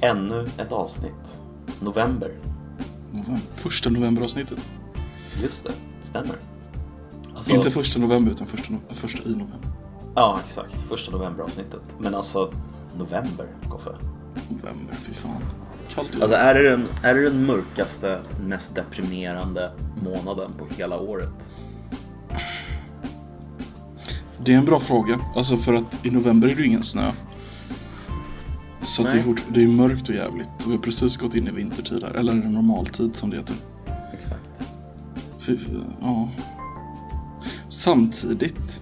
ännu ett avsnitt. November. November. Första novemberavsnittet. Just det, stämmer. Alltså, Inte första november utan första, no- första i november. Ja, exakt. Första novemberavsnittet. Men alltså, november, Koffe. November, fy fan. Kallt. Alltså är det, den, är det den mörkaste, mest deprimerande månaden på hela året? Det är en bra fråga. Alltså för att i november är det ju ingen snö. Så att det, är fort, det är mörkt och jävligt. Vi har precis gått in i vintertid här. Eller normaltid som det heter. Exakt. Fy, ja. Samtidigt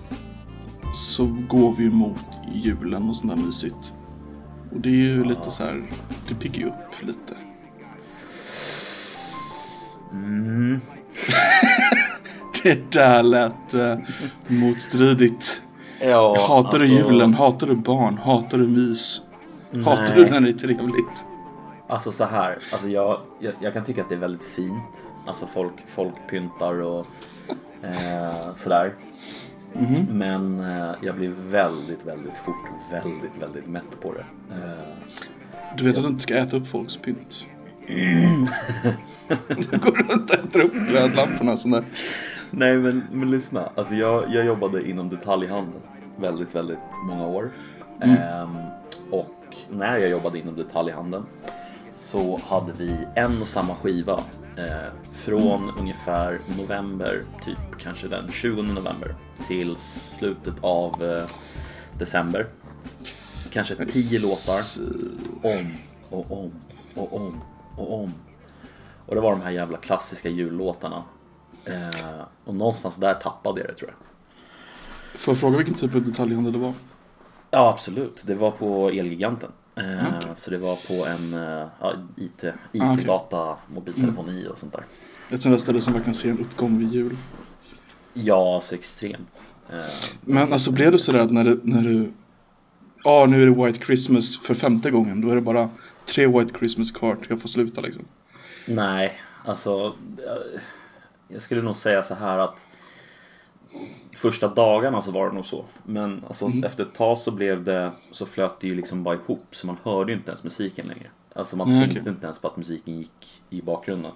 så går vi ju mot julen och sånt där mysigt. Och det är ju lite så här, det piggar ju upp lite. Mm. Det där lät eh, motstridigt. Ja, Hatar du alltså- julen? Hatar du barn? Hatar du mys? Hatar Nej. du när det är trevligt? Alltså så här, alltså jag, jag, jag kan tycka att det är väldigt fint. Alltså folk, folk pyntar och eh, sådär. Mhm. Men eh, jag blir väldigt, väldigt fort väldigt, väldigt mätt på det. Eh, Du vet att du inte ska äta upp folks pynt? du går runt och äter upp glödlamporna och sånt där. Nej men, men lyssna, alltså jag, jag jobbade inom detaljhandeln väldigt, väldigt många år. Ehm, och när jag jobbade inom detaljhandeln så hade vi en och samma skiva eh, från ungefär november, typ kanske den 20 november till slutet av eh, december. Kanske tio låtar om och om och om och om. Och det var de här jävla klassiska jullåtarna. Eh, och någonstans där tappade jag det tror jag. Får jag fråga vilken typ av detaljhandel det var? Ja absolut, det var på Elgiganten. Eh, Okej. Så det var på en eh, ja, IT, Ah. Mm. IT-data, mobiltelefoni och sånt där. Ett sånt där ställe som verkligen ser en uppgång vid jul. Ja, så extremt. Eh, Men alltså blev du sådär att när du, när du Ja, nu är det White Christmas för femte gången. Då är det bara tre White Christmas kvar till jag får sluta liksom. nej, alltså jag, jag skulle nog säga så här att Första dagarna så var det nog så. Men alltså, Mm. efter ett tag så blev det Så flöt det ju liksom bara ihop så man hörde ju inte ens musiken längre. Alltså man Nej, tänkte okej. inte ens på att musiken gick i bakgrunden.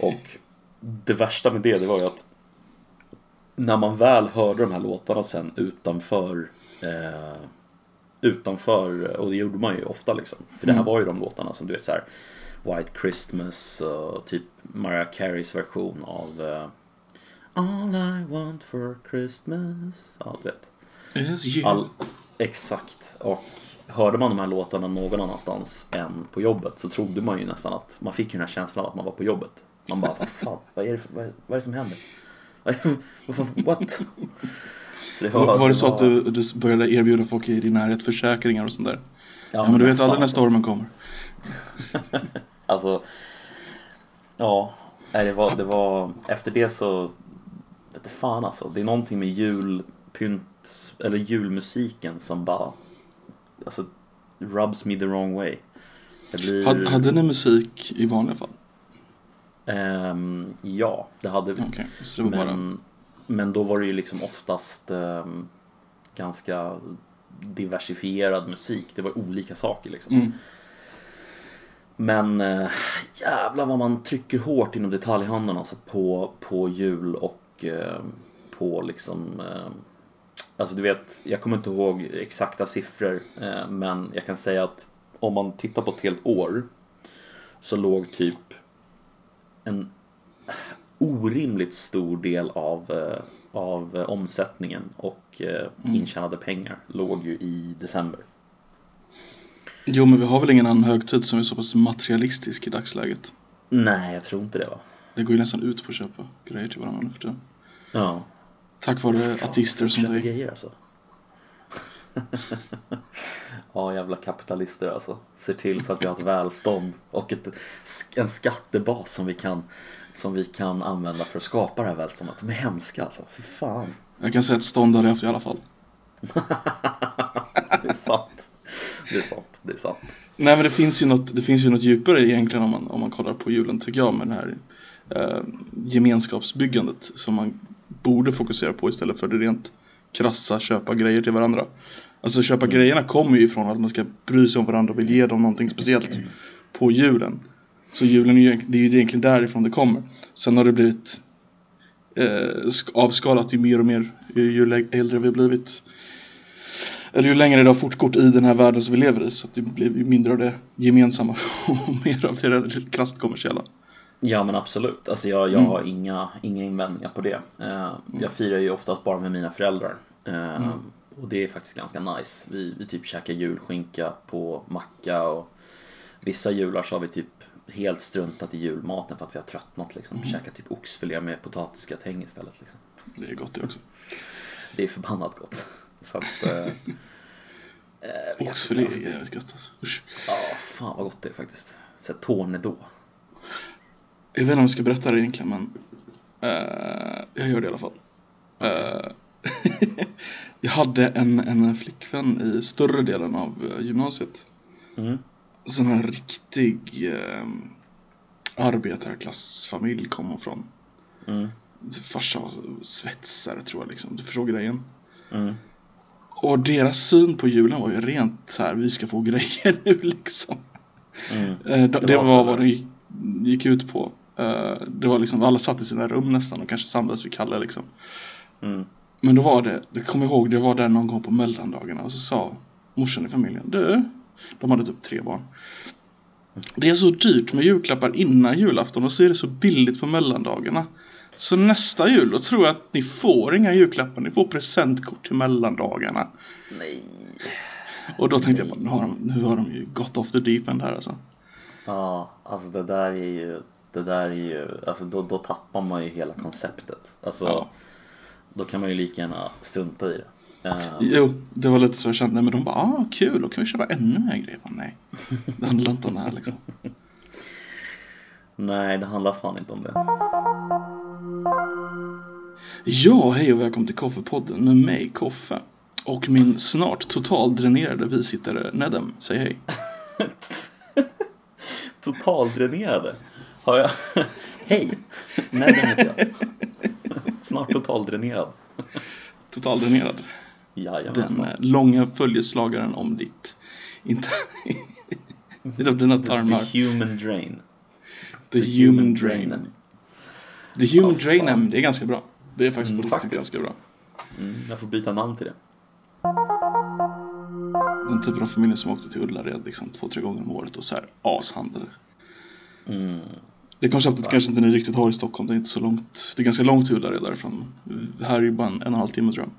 Och det värsta med det, det var ju att när man väl hörde de här låtarna sen utanför eh, Utanför, och det gjorde man ju ofta liksom. För det här var ju de låtarna som du vet så här White Christmas och typ Mariah Careys version av eh, All I want for Christmas. Ja, du vet. Yes, you. All, exakt. Och hörde man de här låtarna någon annanstans än på jobbet så trodde man ju nästan att man fick ju den här känslan av att man var på jobbet. Man bara, vad fan, vad är det, vad, är, det som händer? What? Det var, var det så att du, du började erbjuda folk i din närhet försäkringar och sånt där? Ja, men du vet aldrig när stormen kommer. Alltså, ja, nej, det var, det var, efter det så, du fan alltså, det är någonting med julpynt, eller julmusiken som bara, alltså, rubs me the wrong way. Blir, Hade, hade ni musik i vanliga fall? Ehm, ja, det hade vi. Så det bara... Men, men då var det ju liksom oftast ehm, ganska diversifierad musik. Det var olika saker liksom. Mm. Men äh, jävlar vad man trycker hårt inom detaljhandeln alltså på, på jul och eh, på liksom eh, Alltså du vet, jag kommer inte ihåg exakta siffror eh, men jag kan säga att om man tittar på ett helt år så låg typ en orimligt stor del av, av omsättningen och eh, intjänade pengar låg ju i december. Jo, men vi har väl ingen annan högtid som är så pass materialistisk i dagsläget. Nej, jag tror inte det va? Det går ju nästan ut på att köpa grejer till varandra nu för tiden. Ja. Tack vare ateister som Köper dig. grejer alltså. ja, jävla kapitalister alltså. Ser till så att vi har ett välstånd och ett, en skattebas som vi kan som vi kan använda för att skapa det här välståndet. De är hemska alltså, för fan. Jag kan säga att stånd det i alla fall. Det är sant. Det är sant, det är sant. Nej men det finns ju något, det finns ju något djupare egentligen om man, om man kollar på julen tycker jag med det här eh, gemenskapsbyggandet som man borde fokusera på istället för det rent krassa köpa grejer till varandra. Alltså köpa grejerna kommer ju ifrån att man ska bry sig om varandra och vill ge dem någonting speciellt på julen. Så julen är ju, det är ju egentligen därifrån det kommer. Sen har det blivit eh, sk- avskalat ju mer och mer ju, ju äldre vi har blivit. Eller ju längre det har fortgått i den här världen som vi lever i. Så det blir ju mindre av det gemensamma och mer av det krasst kommersiella. Ja men absolut, alltså jag, Mm. jag har inga, inga invändningar på det. Eh, jag firar ju oftast bara med mina föräldrar. Eh, Mm. Och det är faktiskt ganska nice. Vi, vi typ käkar julskinka på macka och vissa jular så har vi typ helt struntat i julmaten för att vi har tröttnat liksom. Mm. Käkat typ oxfilé med potatisgratäng istället liksom. Det är gott det också. Det är förbannat gott. Så att... Eh, eh, Oxfilé är jävligt gott alltså. Usch. Ja, fan vad gott det är faktiskt. Så tornedå. Jag vet inte om jag ska berätta det egentligen men eh, Jag gör det i alla fall Eh, Jag hade en, en flickvän i större delen av eh, gymnasiet Mm. Sån här riktig eh, arbetarklassfamilj kom hon från Mm. Farsan var svetsare tror jag liksom, du förstår grejen Mm. Och deras syn på julen var ju rent så här: vi ska få grejer nu liksom Mm. Det, det var vad det gick ut på. Eh, det var liksom, alla satt i sina rum nästan och kanske samlades vid Kalle liksom. Mm. Men då var det, det kommer jag ihåg, det var där någon gång på mellandagarna och så sa morsan i familjen, du, de hade typ tre barn. Det är så dyrt med julklappar innan julafton och så är det så billigt på mellandagarna. Så nästa jul då tror jag att ni får inga julklappar, ni får presentkort till mellandagarna. Nej. Och då tänkte jag bara, nu har de, nu har de ju gått off the deep end här alltså. Ja, alltså det där är ju, det där är ju, alltså då, då tappar man ju hela konceptet. Alltså, Ja. då kan man ju lika gärna strunta i det. Eh, Jo, det var lite så jag kände, men de bara, ah kul, då kan vi köpa ännu mer grejer. Bara, Nej, det handlar inte om det här liksom. nej, det handlar fan inte om det. Ja, hej och välkommen till Koffepodden med mig, Koffe. Och min snart totaldränerade bisittare Nedem, säg hej. Totaldränerade. Har jag... Hej! Nej, det heter jag. Snart totaldränerad. Totaldränerad. Den Jajamensan. eh, långa följeslagaren om ditt, inte, lite av dina tarmar. The human drain. The human drain. The human Ja, drain, fan. det är ganska bra. Det är faktiskt på Mm, riktigt faktiskt. ganska bra. Mm, jag får byta namn till det. Den typen av familjen som åkte till Ullared liksom två, tre gånger om året och så här ashandlade. Mm. Det konceptet kanske inte ni riktigt har i Stockholm, det är inte så långt. Det är ganska långt till Ullared därifrån. Det här är ju bara en, en och en halv timme tror jag.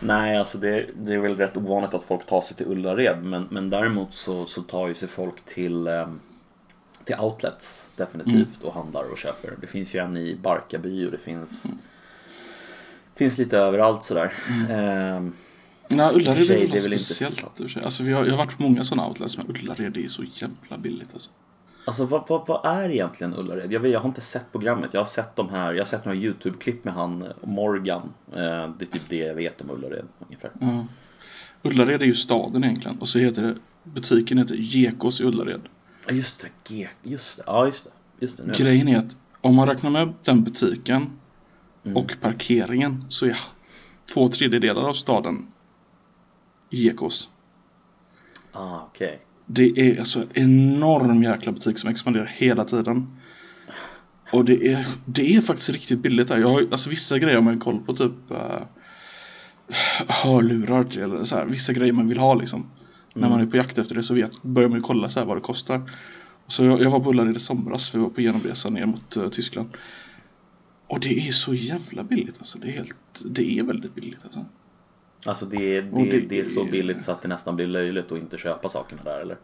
Nej, alltså det, det är väl rätt ovanligt att folk tar sig till Ullared. Men, men däremot så, så tar ju sig folk till, ehm, till outlets definitivt och handlar och köper. Det finns ju en i Barkarby och det finns, finns lite överallt sådär. Ehm, Nej, Ullared är väl inte speciellt. så- i och för sig. Alltså, vi har, jag har varit på många sådana outlets men Ullared är så jävla billigt alltså. Alltså vad, vad, vad är egentligen Ullared? Jag, vet, jag har inte sett programmet. Jag har sett de här, jag har sett några YouTube-klipp med han Morgan. Eh, det är typ det jag vet om Ullared ungefär. Ja. Ullared är ju staden egentligen och så heter det butiken heter Gekås i Ullared. Ja just det, G, just det, ja just det. Just det nu. Grejen är att om man räknar med den butiken Mm. och parkeringen så är två tredjedelar av staden Gekås. Ah, okej. Det är alltså en enorm jäkla butik som expanderar hela tiden. Och det är, det är faktiskt riktigt billigt där. Jag har, alltså vissa grejer man koll på typ uh, hörlurar till, eller så här, vissa grejer man vill ha liksom. När man är på jakt efter det så vet, börjar man ju kolla så här vad det kostar. Så jag, jag var på Ullared i somras, vi var på genomresa ner mot eh, Tyskland. Och det är så jävla billigt alltså. Det är, helt, det är väldigt billigt alltså. Alltså det, är- det, det- det är så billigt så att det nästan blir löjligt att inte köpa sakerna där eller?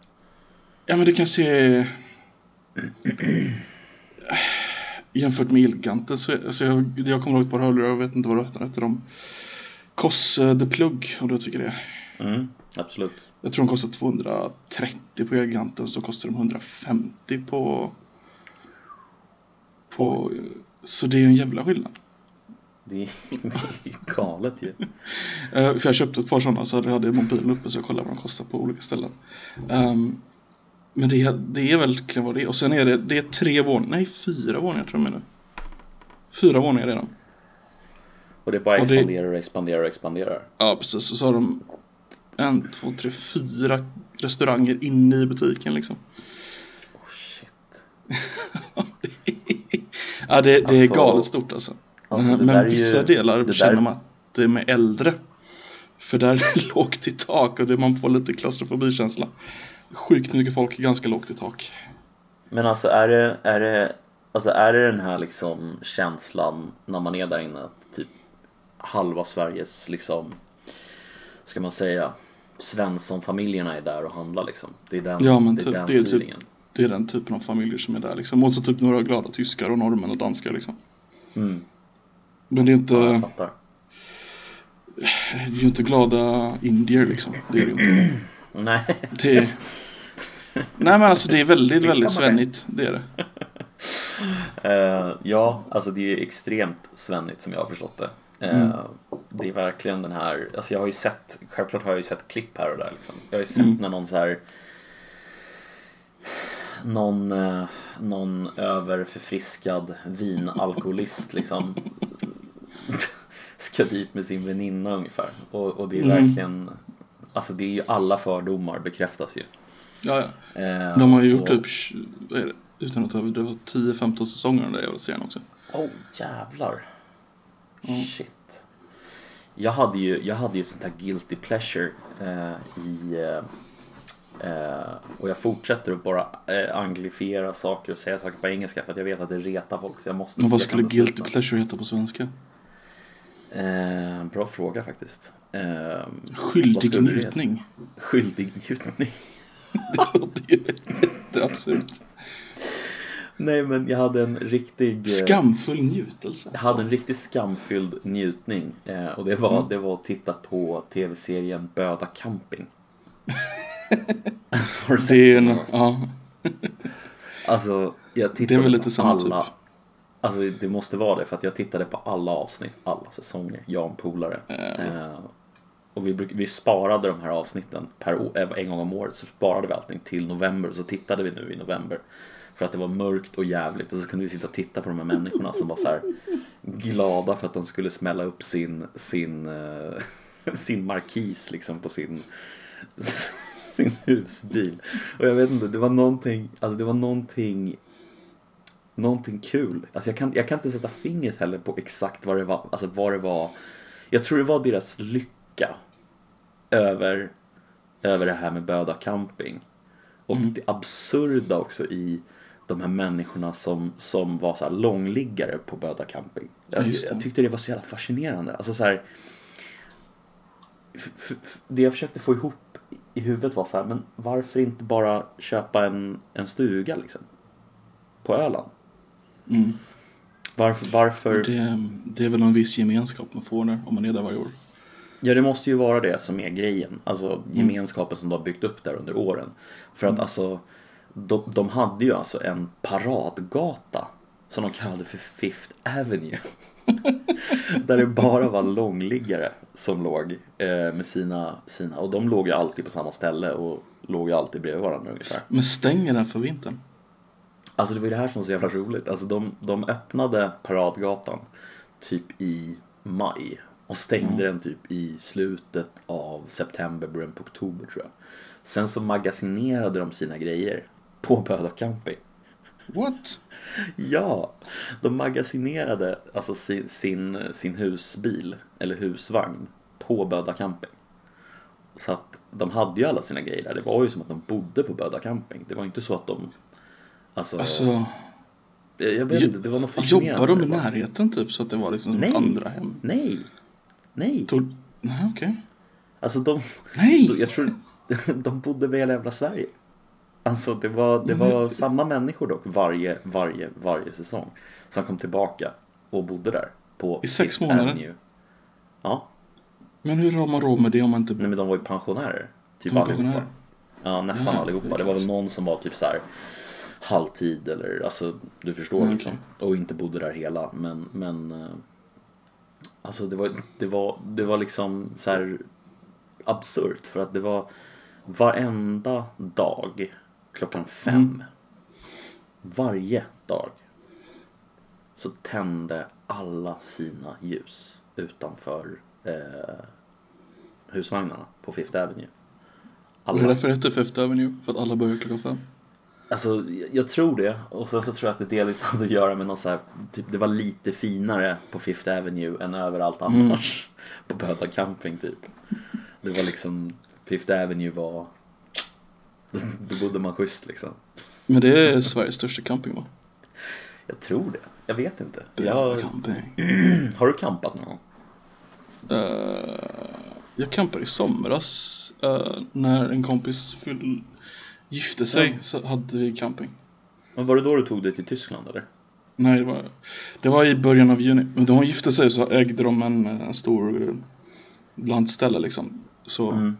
Ja men det kan se Jämfört med Elganten så alltså jag, jag kommer ihåg ett par hörlurar, jag vet inte vad de heter de Koss The Plug och då tycker det Mm, absolut. Jag tror de kostar 230 på Elganten så kostar de 150 på På Så det är ju en jävla skillnad Det är, det är galet ju. Eh, För jag köpte ett par sådana så hade jag mobilen uppe så jag kollade vad de kostar på olika ställen Ehm, Men det, är- det är verkligen vad det är och sen är det, det är tre våningar, nej fyra våningar tror jag nu Fyra våningar redan Och det bara Och det- expanderar och expanderar och expanderar. Ja precis, och så har de en, två, tre, fyra restauranger inne i butiken liksom. Oh, shit. Ja, det, det är Alltså- galet stort alltså. Alltså, men men vissa ju- delar känner man att det är med äldre. För där är det lågt i tak och det man får lite klaustrofobikänsla. Sjukt mycket folk, ganska lågt i tak. Men alltså är det, är det, alltså är det den här liksom känslan när man är där inne att typ halva Sveriges liksom, ska man säga, Svensson-familjerna är där och handlar liksom. Det är den, Ja, men det är typ, den det är typ- feelingen. Det är den typen av familjer som är där liksom. Och så typ några glada tyskar och norrmän och danskar liksom. Mm, Men det är inte, ja, det är ju inte glada indier liksom. Det är det inte. Nej, Det är... Nej men alltså det är väldigt, väldigt svennigt. Det är det. Eh, ja, alltså det är extremt svennigt som jag har förstått det. Eh, Mm. Det är verkligen den här, alltså jag har ju sett, självklart har jag ju sett klipp här och där liksom. Jag har ju sett Mm. när någon så här någon, eh, någon överförfriskad vinalkoholist liksom ska dit med sin väninna ungefär. Och, och det är Mm. verkligen, alltså det är ju alla fördomar bekräftas ju. Ja, ja. Eh, De har ju gjort och- typ, vad är det? Utan att överdriva, det var 10-15 säsonger den där jävla serien också. Oh jävlar. Mm. Shit. Jag hade ju, jag hade ju ett sånt här guilty pleasure eh, i eh, eh, och jag fortsätter att bara eh, anglifiera saker och säga saker på engelska för att jag vet att det retar folk. Jag måste, Men vad skulle guilty pleasure heta på svenska? Eh, bra fråga faktiskt. Eh, Skyldig njutning. Skyldig njutning. Det låter ju jätteabsurt. Nej men jag hade en riktig... eh, Skamfull njutelse. Jag hade en riktigt skamfylld njutning eh, och det var, Mm. det var att titta på tv-serien Böda camping. Har du sett Det är en, ja. Alltså, jag Det tittade är väl lite på samma alla. typ. Alltså det måste vara det för att jag tittade på alla avsnitt, alla säsonger, jag och en polare. Eh, och vi, bruk, vi sparade de här avsnitten per år, eh, en gång om året så sparade vi allting till november så tittade vi nu i november. För att det var mörkt och jävligt och så kunde vi sitta och titta på de här människorna som var så här glada för att de skulle smälla upp sin, sin, eh, sin markis liksom på sin, sin husbil. Och jag vet inte, det var någonting, alltså det var någonting Någonting kul. Alltså jag kan, jag kan inte sätta fingret heller på exakt vad det var. Alltså vad det var. Jag tror det var deras lycka. Över, över det här med Böda camping. Och det absurda också i de här människorna som, som var så långliggare på Böda camping. Ja, Jag, jag tyckte det var så jävla fascinerande. Alltså så här, det jag försökte få ihop i huvudet var så här, men varför inte bara köpa en, en stuga liksom? På Öland. Mm. Varför, varför? Det, det är väl en viss gemenskap man får där om man är där varje år. Ja, det måste ju vara det som är grejen. Alltså gemenskapen som de har byggt upp där under åren. För att alltså, de, de hade ju alltså en paradgata som de kallade för Fifth Avenue. där det bara var långliggare som låg eh, med sina, sina, och de låg ju alltid på samma ställe och låg ju alltid bredvid varandra ungefär. Men stänger den för vintern? Alltså det var ju det här som var så jävla roligt. Alltså de, de öppnade Paradgatan typ i maj och stängde den typ i slutet av september, början på oktober tror jag. Sen så magasinerade de sina grejer på Böda camping. What? Ja, de magasinerade alltså sin, sin, sin husbil eller husvagn på Böda camping. Så att de hade ju alla sina grejer där. Det var ju som att de bodde på Böda camping. Det var inte så att de Alltså, Alltså, jag vet inte, det var något fascinerande. jobbar de i närheten typ så att det var liksom som Nej. andra hem? Nej, nej. Tog... Nej, okej. Alltså de, Nej! jag tror, de bodde över hela jävla Sverige. Alltså det var, det var samma människor dock varje, varje, varje säsong. Som kom tillbaka och bodde där. På I sex Fifth månader? Avenue. Ja, Men hur har man råd med det om man inte... nej, men de var ju pensionärer. Typ De allihopa. pensionärer? Ja, nästan Ja, allihopa. det var väl någon som var typ så här halvtid eller alltså du förstår Mm, liksom. Och inte bodde där hela. Men, men eh, alltså det var, det var, det var liksom så här absurt för att det var varenda dag klockan fem. Mm. Varje dag så tände alla sina ljus utanför eh, husvagnarna på Fifth Avenue. Och det är därför det heter Fifth Avenue, för att alla börjar klockan fem. Alltså, jag- tror det. Och sen så tror jag att det delvis hade att göra med något så här, typ det var lite finare på Fifth Avenue än överallt annars. På Böda camping typ. Det var liksom, Fifth Avenue var, då bodde man schysst liksom. Men det är Sveriges största camping va? Jag tror det. Jag vet inte. Böda Jag, camping. har du campat någon gång? Eh, jag campade i somras eh, när en kompis fyll, gifte sig Ja. så hade vi camping. Men var det då du tog dig till Tyskland eller? Nej, det var, det var i början av juni. Men då hon gifte sig så ägde de en, en stor eh, landställe liksom. Så Mm.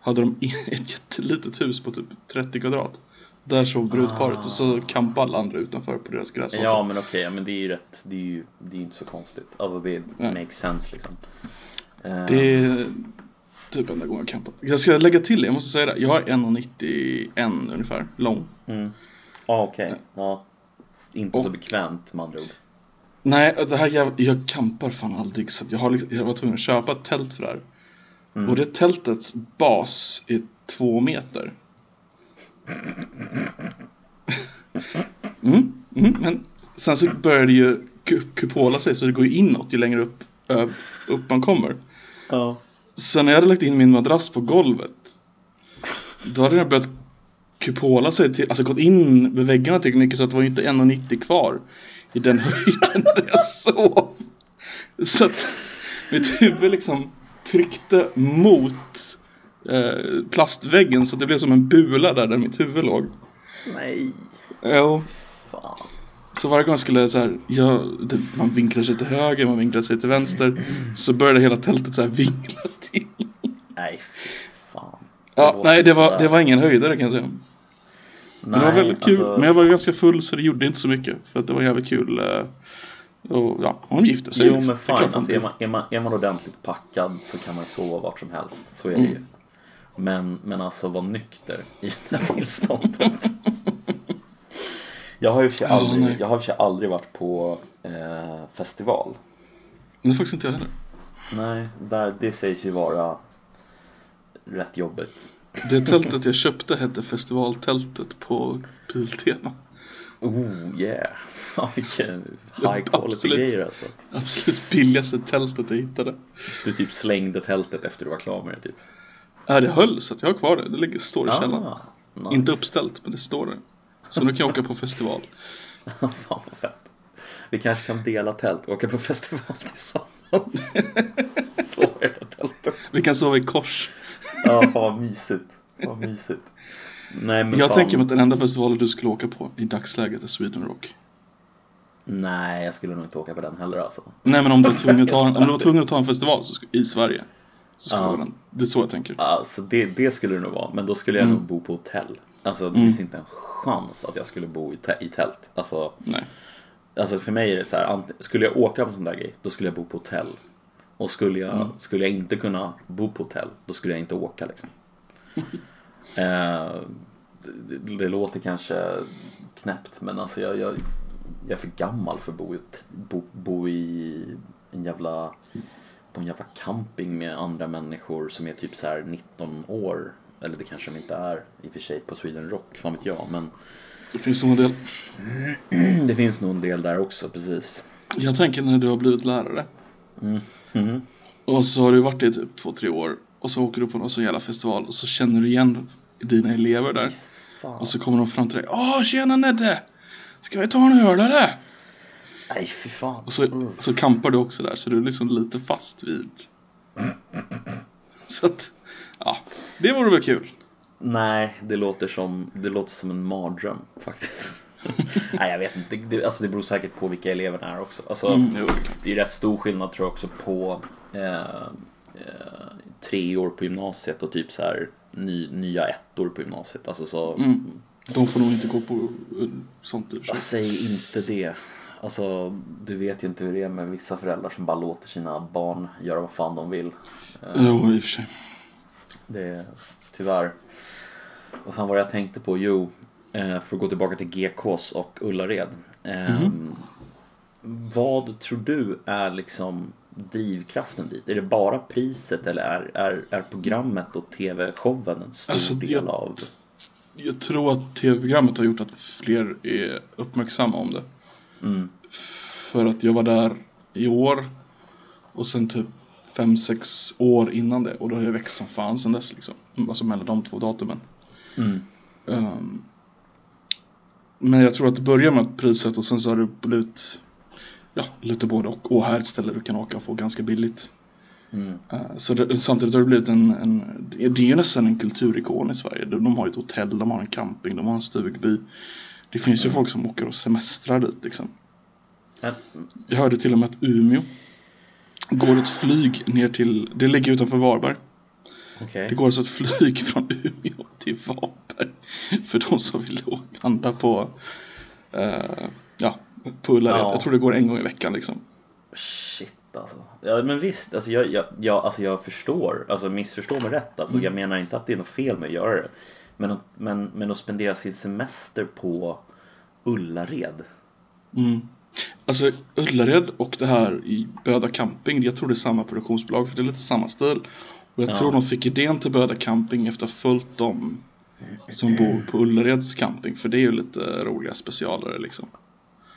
hade de ett jättelitet hus på typ 30 kvadrat. Där sov brudparet och så campade alla andra utanför på deras gräsmatta. Ja men okej, ja, men det är ju rätt, det är ju det är ju inte så konstigt. Alltså det Nej. makes sense liksom. Eh, Det är typ enda gången jag campat. Jag ska lägga till, jag måste säga det. Jag är 1,91 ungefär lång. Mm. Ja okej, ja. Inte så Och- bekvämt med andra ord. Nej, det här jag, jag campar fan aldrig så jag, har, liksom- jag var tvungen att köpa ett tält för det här. Mm. Och det tältets bas är två meter. Mm, mm, men sen så börjar det ju ku- kupola sig så det går ju inåt ju längre upp, upp man kommer. Ja. Så när jag hade lagt in min madrass på golvet Då hade den börjat kupola sig till, alltså gått in vid väggarna tillräckligt mycket så att det var inte 1,90 kvar I den höjden där jag sov. Så att mitt huvud liksom tryckte mot eh, plastväggen så att det blev som en bula där, där mitt huvud låg. Nej, Jo, fan. Så varje gång jag skulle så här, jag, det, man vinklar sig till höger, man vinklar sig till vänster Så började hela tältet så här vingla till Nej, fan. Ja, låter nej det var, det var ingen höjdare kan jag säga. Men det var väldigt kul. alltså- Men jag var ganska full så det gjorde inte så mycket. För att det var jävligt kul. eh, Och ja, hon gifte sig. Jo men Det fine, alltså, är, man, är, man, är man ordentligt packad så kan man sova vart som helst. Så är det ju. Mm. Men, men alltså vara nykter i det här tillståndet. Jag har ju för sig Ja, aldrig, nej. jag har för aldrig varit på eh, festival. Är faktiskt inte jag heller. Nej, där, det sägs ju vara rätt jobbigt. Det tältet jag köpte hette festivaltältet på Biltema. Oh yeah, vilken high quality grejer alltså. Absolut billigaste tältet jag hittade. Du typ slängde tältet efter du var klar med det typ. Ja, det höll så att jag har kvar det. Det ligger, står i källaren. Ah, nice. Inte uppställt, men det står där. Så nu kan jag åka på festival. Fan vad fett. Vi kanske kan dela tält och åka på festival tillsammans. Är det tältet. Vi kan sova i kors. Ja, fan vad mysigt. Vad mysigt. Nej men Jag fan. tänker mig att den enda festivalen du skulle åka på i dagsläget är Sweden Rock. Nej, jag skulle nog inte åka på den heller alltså. Nej men om du är tvungen att ta en, om du var tvungen att ta en festival i Sverige så skulle Ja. den. Det är så jag tänker. Alltså det, det skulle det nog vara, men då skulle jag Mm. nog bo på hotell. Alltså det finns inte en chans att jag skulle bo i, i tält. Alltså, Nej. alltså för mig är det så här, skulle jag åka på en sån där grej, då skulle jag bo på hotell. Och skulle jag, Mm. skulle jag inte kunna bo på hotell, då skulle jag inte åka liksom. eh, det, det låter kanske knäppt, men alltså jag, jag, jag är för gammal för att bo i, bo, bo i en jävla på en jävla camping med andra människor som är typ så här 19 år. Eller det kanske de inte är i och för sig på Sweden Rock, fan vet jag. Men Det finns nog en del. det finns nog en del där också, precis. Jag tänker när du har blivit lärare. Mhm. Och så har du varit det i typ två, tre år. Och så åker du på någon sån jävla festival och så känner du igen dina elever där. Fan. Och så kommer de fram till dig. Åh, tjena Nedde! Ska vi ta en öl eller? Nej, fy fan. Och så, så kampar du också där så du är liksom lite fast vid. Så att, ja, det vore väl kul. Nej, det låter som, det låter som en mardröm faktiskt. Nej, jag vet inte. Det, alltså, det beror säkert på vilka eleverna är också. Alltså, Mm, det är rätt stor skillnad tror jag också på eh, eh, tre år på gymnasiet och typ så här ny, nya ettor på gymnasiet. Alltså så, Mm. De får nog inte gå på uh, sånt sig. säg inte det. Alltså, du vet ju inte hur det är med vissa föräldrar som bara låter sina barn göra vad fan de vill. Jo, i och för sig. Det är tyvärr. Vad fan var det jag tänkte på? Jo, eh, för att gå tillbaka till GKs och Ullared. Eh, vad tror du är liksom drivkraften dit? Är det bara priset eller är, är, är programmet och tv-showen en stor Alltså, del jag, av? jag tror att tv-programmet har gjort att fler är uppmärksamma om det. Mm. För att jag var där i år och sen typ 5-6 år innan det och då har jag växt som fan sen dess liksom. Alltså mellan de två datumen. Mm. Ehm, men jag tror att det börjar med priset och sen så har det blivit ja, lite både och. Och här är ett ställe du kan åka och få ganska billigt. Mm. Eh, Så det, samtidigt har det blivit en, en, det är ju nästan en kulturikon i Sverige. De, de har ett hotell, de har en camping, de har en stugby. Det finns ju folk som åker och semestrar dit liksom. Jag hörde till och med att Umeå går ett flyg ner till, det ligger utanför Varberg. Okej. Det går alltså ett flyg från Umeå till Varberg. För de som vill handla på, eh, ja, på Ullared. Ja. Jag tror det går en gång i veckan liksom. Shit alltså. Ja men visst, alltså jag, jag, jag, alltså jag förstår. Alltså missförstå mig rätt. Alltså, Jag menar inte att det är något fel med att göra det. Men, men, men att spendera sin semester på Ullared. Mm. Alltså Ullared och det här i Böda Camping, jag tror det är samma produktionsbolag för det är lite samma stil. Och jag Ja. tror de fick idén till Böda Camping efter att ha följt dem som bor på Ullareds camping. För det är ju lite roliga specialare liksom.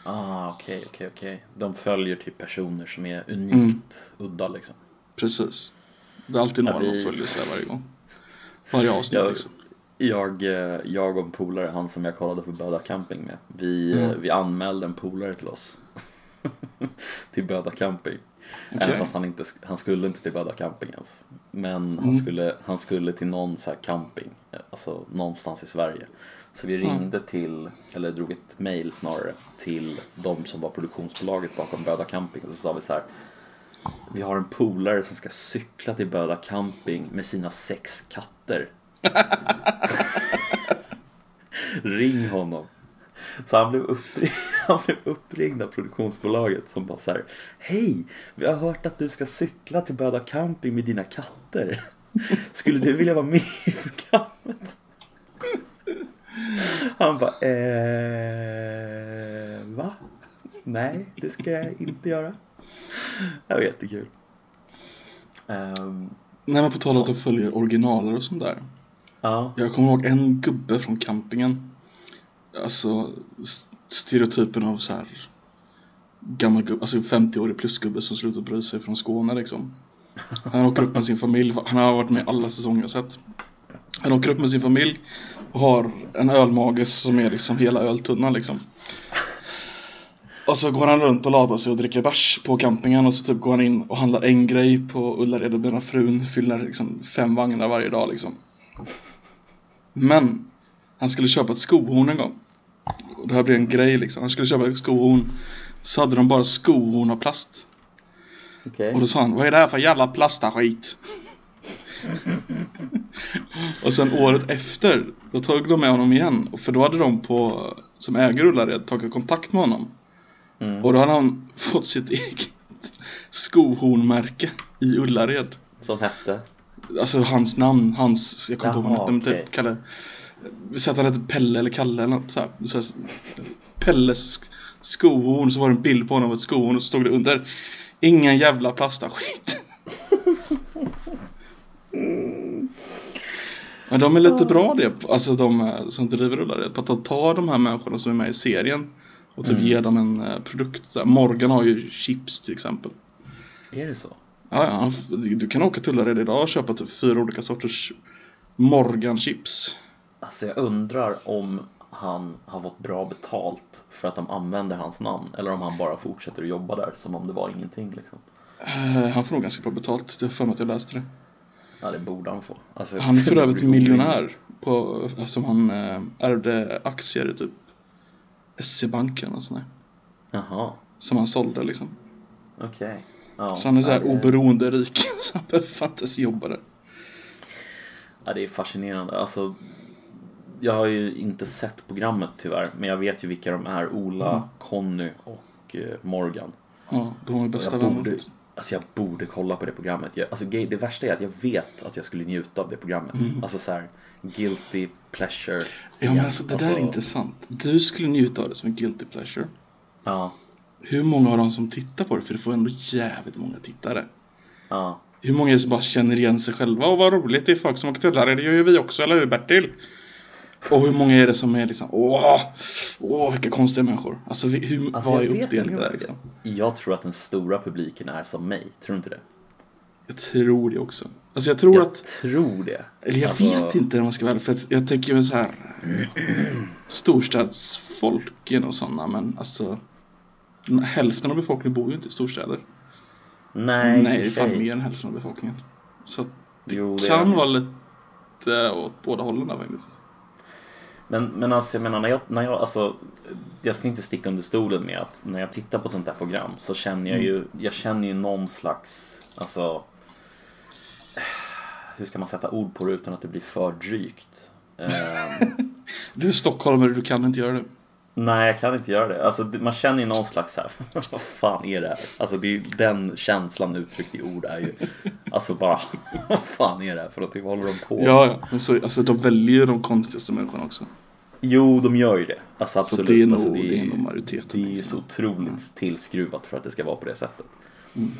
Ah, okej, okej, okej. De följer typ personer som är unikt Mm. udda liksom. Precis. Det är alltid Ja, några vi- de följer sig varje gång. Varje avsnitt Jag, liksom. Jag, eh, jag och en polare, han som jag kollade på Böda Camping med, vi, Mm. eh, vi anmälde en polare till oss. till Böda Camping. Okej. Även fast han, inte, han skulle inte till Böda Camping ens. Men han, Mm. skulle, han skulle till någon så camping, eh, alltså någonstans i Sverige. Så vi Mm. ringde till, eller drog ett mail snarare, till de som var produktionsbolaget bakom Böda Camping. Och så sa vi så här. Vi har en polare som ska cykla till Böda Camping med sina sex katter. Ring honom. Så han blev, uppringd, han blev uppringd av produktionsbolaget som bara så här. Hej! Vi har hört att du ska cykla till Böda Camping med dina katter. Skulle du vilja vara med i programmet? Han bara eh, Va? Nej, det ska jag inte göra. Det var jättekul. Ehm, Nej men på tal om att de följer originaler och sånt där ja. Jag kommer ihåg en gubbe från campingen. Alltså stereotypen av så här gammal gubbe, alltså 50-årig plusgubbe som slutat bry sig från Skåne liksom. Han åker upp med sin familj, han har varit med alla säsonger jag sett. Han åker upp med sin familj och har en ölmage som är liksom hela öltunnan liksom. Och så går han runt och laddar sig och dricker bärs på campingen och så typ går han in och handlar en grej på Ullared och frun fyller liksom fem vagnar varje dag liksom. Men han skulle köpa ett skohorn en gång. Och det här blev en grej liksom. Han skulle köpa ett skohorn. Så hade de bara skohorn av plast. Okej. Och då sa han, vad är det här för jävla plastaskit? och sen året efter, då tog de med honom igen. För då hade de på, som äger Ullared, tagit kontakt med honom. Mm. Och då hade han fått sitt eget skohornmärke i Ullared. Som hette? Alltså hans namn, hans, jag kommer inte ihåg vad han hette, men typ Kalle Vi säger att han hette Pelle eller Kalle eller något så här. Så Pelles skohorn, så var det en bild på honom av ett skohorn och så stod det under Ingen jävla plastaskit Men de är lite bra det, alltså de som driver Ullared, på att de tar de här människorna som är med i serien och typ Mm. ger dem en eh, produkt. Så Morgan har ju chips till exempel. Är det så? Ja, ja, du kan åka till Ullared idag och köpa typ fyra olika sorters Morgan-chips. Alltså jag undrar om han har fått bra betalt för att de använder hans namn eller om han bara fortsätter att jobba där som om det var ingenting liksom. Eh, han får nog ganska bra betalt, jag har för mig att jag läste det. Ja det borde han få. Alltså, Han är för övrigt miljonär på, eftersom han eh, ärvde aktier i typ SC-banken och sådär. Jaha, Som han sålde liksom. okej. Ja, Så han är såhär ja, det- oberoende rik, så han behöver fan inte ens jobba där. Ja, det är fascinerande. Alltså, jag har ju inte sett programmet tyvärr, men jag vet ju vilka de är. Ola, Mm. Conny och eh, Morgan. Ja, de är bästa Jag borde, vänner. alltså jag borde kolla på det programmet. Jag, alltså, det värsta är att jag vet att jag skulle njuta av det programmet. Alltså så här, guilty pleasure. Mm. Ja men alltså det där är Alltså, intressant. Du skulle njuta av det som en guilty pleasure. Ja, hur många av dem som tittar på det? För det får ändå jävligt många tittare. Ja. Hur många är det som bara känner igen sig själva? Och vad roligt, det är folk som åker till det gör ju vi också, eller hur Bertil? Och hur många är det som är liksom åh, åh vilka konstiga människor. Alltså hur, Alltså, vad är jag uppdelningen där liksom? Jag tror att den stora publiken är som mig. Tror du inte det? Jag tror det också. Alltså jag tror jag att, tror det. eller jag Alltså- vet inte om man ska välja för att jag tänker väl så här storstadsfolken och sådana men alltså hälften av befolkningen bor ju inte i storstäder. Nej, Nej, det är fan mer än hälften av befolkningen. Så det Jo, det kan är- vara lite åt båda hållen där faktiskt. Men, men alltså jag menar, när jag, när jag, alltså, jag ska inte sticka under stolen med att när jag tittar på ett sånt här program så känner jag ju, jag känner ju någon slags, alltså, hur ska man sätta ord på det utan att det blir för drygt? Ehm, Du är stockholmare, du kan inte göra det. Nej, jag kan inte göra det. Alltså, det- man känner ju någon slags här, vad fan är det här? Alltså, det är, den känslan uttryckt i ord är ju, alltså bara, vad fan är det här för någonting? Vad håller de på med? Ja. Men så, alltså de väljer ju de konstigaste människorna också. Jo, de gör ju det. Alltså Så absolut. det är nog, alltså, det är nog majoriteten. Det är ju så otroligt tillskruvat för att det ska vara på det sättet. Mm.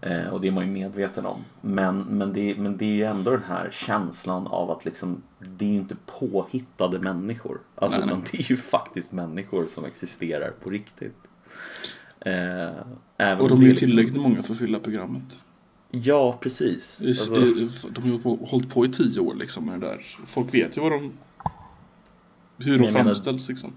Eh, och det är man ju medveten om. Men, men, det, men det är ju ändå den här känslan av att liksom, det är ju inte påhittade människor. Alltså, Nej, nej. det är ju faktiskt människor som existerar på riktigt. Eh, även Och de är ju liksom- tillräckligt många för att fylla programmet. Ja, precis. Alltså, De har ju på- hållit på i tio år liksom med det där. Folk vet ju vad de... Hur de jag menar- framställs liksom.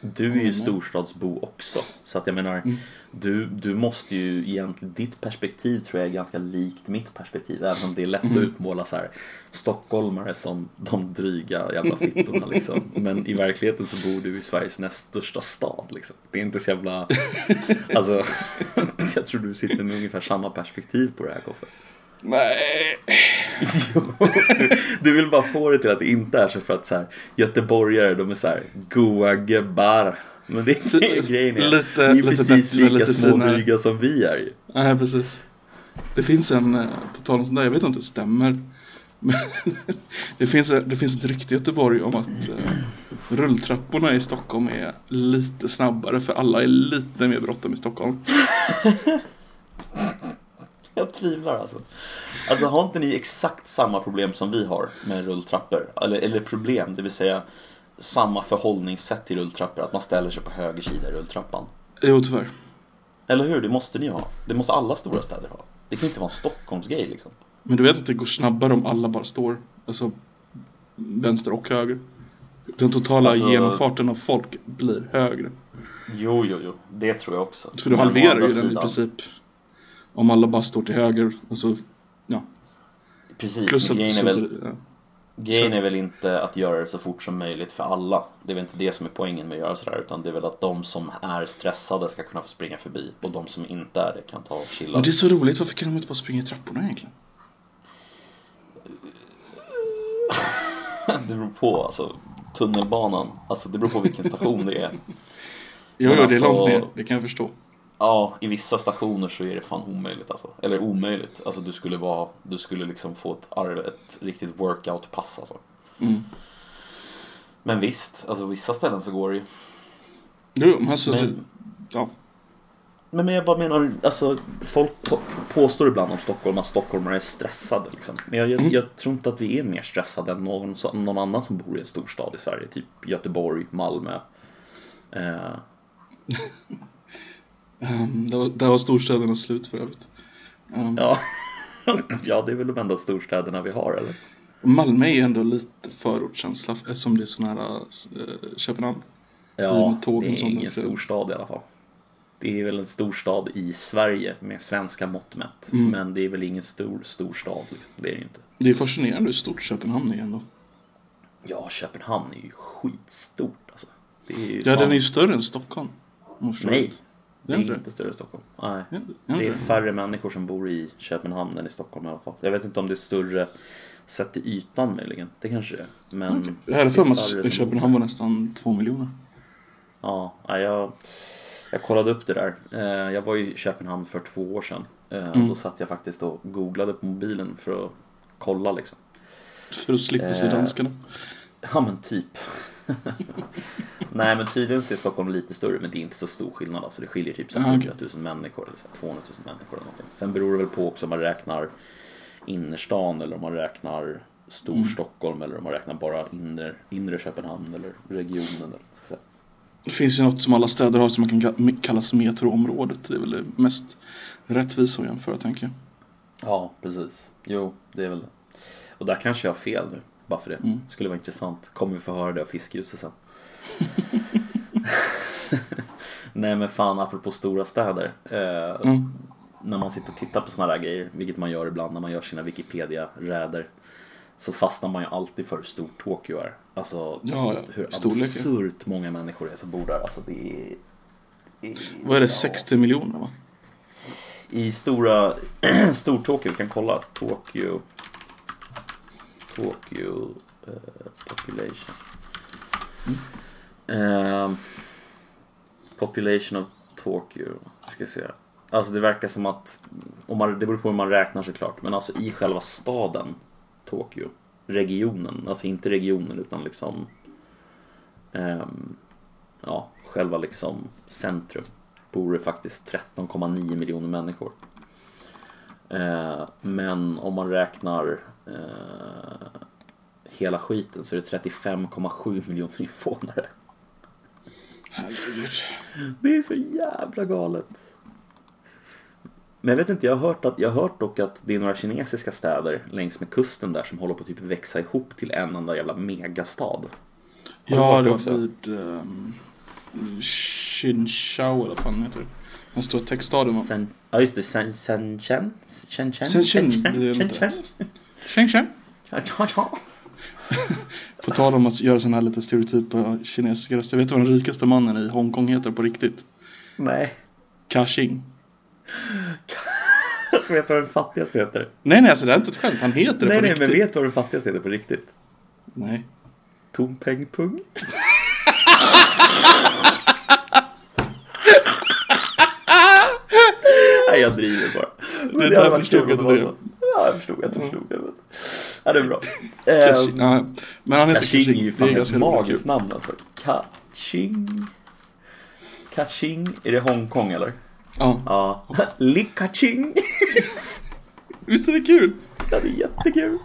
Du är ju Mm. storstadsbo också. Så att jag menar, du, du måste ju egentligen, ditt perspektiv tror jag är ganska likt mitt perspektiv. Även om det är lätt Mm. att utmåla så här stockholmare som de dryga jävla fittorna liksom. Men i verkligheten så bor du i Sveriges näst största stad liksom. Det är inte så jävla, alltså, jag tror du sitter med ungefär samma perspektiv på det här Koffe. Nej. Jo, du, du vill bara få det till att det inte är så för att så här, göteborgare de är så här goa gubbar. Men det är grejen är, Lite- ni är lite precis bättre, lika lite smådryga som vi är ju. Nej, precis. Det finns en, eh, på tal om sånt där, jag vet inte om det stämmer. Men det, finns, det finns ett rykte i Göteborg om att eh, rulltrapporna i Stockholm är lite snabbare för alla är lite mer bråttom i Stockholm. Jag tvivlar alltså. Alltså har inte ni exakt samma problem som vi har med rulltrappor? Eller, eller problem, det vill säga samma förhållningssätt till rulltrappor, att man ställer sig på höger sida i rulltrappan. Jo, tyvärr. Eller hur? Det måste ni ha. Det måste alla stora städer ha. Det kan inte vara en Stockholmsgrej liksom. Men du vet att det går snabbare om alla bara står, alltså vänster och höger. Den totala Alltså- genomfarten av folk blir högre. Jo, jo, jo. Det tror jag också. För du halverar ju den i sidan- princip. Om alla bara står till höger, alltså ja. Precis, Plus att grejen är, väl, ja. grejen är väl inte att göra det så fort som möjligt för alla. Det är väl inte det som är poängen med att göra sådär. Utan det är väl att de som är stressade ska kunna få springa förbi. Och de som inte är det kan ta och chilla. Men det är så roligt, varför kan de inte bara springa i trapporna egentligen? Det beror på alltså. Tunnelbanan, alltså det beror på vilken station det är. Jo, jo, det är alltså- långt ner, det kan jag förstå. Ja, i vissa stationer så är det fan omöjligt alltså. Eller omöjligt. Alltså du skulle vara, du skulle liksom få ett, arv- ett riktigt workout-pass alltså. Mm. Men visst, alltså vissa ställen så går det ju. Jo, men alltså, det, Men, ja. men, men jag bara menar, alltså folk på, påstår ibland om Stockholm att stockholmare är stressade liksom. Men jag, jag, Mm. jag tror inte att vi är mer stressade än någon, någon annan som bor i en storstad i Sverige. Typ Göteborg, Malmö. Eh, Um, där, var- där var storstäderna slut för övrigt. Um, ja. ja, det är väl de enda storstäderna vi har eller? Malmö är ju ändå lite förortskänsla eftersom det är så nära uh, Köpenhamn. Ja, det är ingen storstad i alla fall. Det är väl en storstad i Sverige med svenska mått mätt. Mm. Men det är väl ingen stor storstad. Liksom. Det är det ju inte. Det är fascinerande hur stort Köpenhamn är ändå. Ja, Köpenhamn är ju skitstort alltså. Det är ju Ja, fan- den är ju större än Stockholm. Nej, rätt. Det är inte inte större Stockholm. Nej. Det är Det färre människor som bor i Köpenhamn än i Stockholm i alla fall. Jag vet inte om det är större sett till ytan möjligen. Det kanske det är. Men Okej. Jag hade för mig att Köpenhamn var nästan två miljoner. Ja, ja, jag, jag kollade upp det där. Eh, Jag var i Köpenhamn för två år sedan. Eh, Mm. Då satt jag faktiskt och googlade på mobilen för att kolla liksom. För att slippa se Eh. danskarna. Ja men typ. Nej men tydligen så är Stockholm lite större men det är inte så stor skillnad. Alltså det skiljer typ så Ah, 100 okej. 000 människor eller så här 200 000 människor eller någonting. Sen beror det väl på också om man räknar innerstan eller om man räknar Storstockholm eller om man räknar bara inre, inre Köpenhamn eller regionen. Eller, säga. Det finns ju något som alla städer har som man kan ka- kallas metroområdet. Det är väl det mest rättvisa att jämföra tänker jag. Ja, precis. Jo, det är väl det. Och där kanske jag har fel nu. Bara för det. Mm. Skulle vara intressant. Kommer vi få höra det av fiskljuset sen. Nej men fan, apropå stora städer. Eh, Mm. När man sitter och tittar på såna där grejer, vilket man gör ibland när man gör sina Wikipedia-räder. Så fastnar man ju alltid för hur stort Tokyo är. Alltså Ja, ja. hur Storleken. absurt många människor det är som bor där. Alltså det är... det är- Vad är det? ja. 60 miljoner va? I stora, Stor-Tokyo, vi kan kolla. Tokyo. Tokyo eh, population. Eh, population of Tokyo. Ska se. Alltså det verkar som att, om man, det beror på hur man räknar såklart, men alltså i själva staden Tokyo, regionen, alltså inte regionen utan liksom ehm, ja, själva liksom centrum bor det faktiskt 13,9 miljoner människor. Eh, men om man räknar eh, hela skiten så är det 35,7 miljoner invånare. Herregud. Det är så jävla galet. Men jag vet inte, jag har hört, att, jag har hört dock att det är några kinesiska städer längs med kusten där som håller på att typ växa ihop till en enda jävla megastad. Har Ja, det var vid um, Xinjiang eller vad fan heter det? Den stora textstaden va? Sen, ja just det, Sen-? Shenzhen? Shenzhen, det är inte Shenzhen? Xinjiang. Ja, ja, ja. På tal om att göra sådana här lite stereotypa kinesiska röster. Vet du vad den rikaste mannen i Hongkong heter på riktigt? Nej. Ka-Ching. Vet du vad den fattigaste heter? Nej, nej, alltså det är inte ett skämt. Han heter det Nej, på nej, riktigt. men vet du vad den fattigaste heter på riktigt? Nej. Tom Peng Pung. Nej, jag driver bara. Men Det är hade varit kul att det. Ja, jag förstod. Jag förstod det. Men... Ja, det är bra. Ka-Ching. Nej, men han heter Kaching är ju Det fan är ett magiskt namn alltså. Kaching. Kaching. Är det Hongkong eller? Ja, Ja. Li Kaching. visst är det kul? Ja, det är jättekul.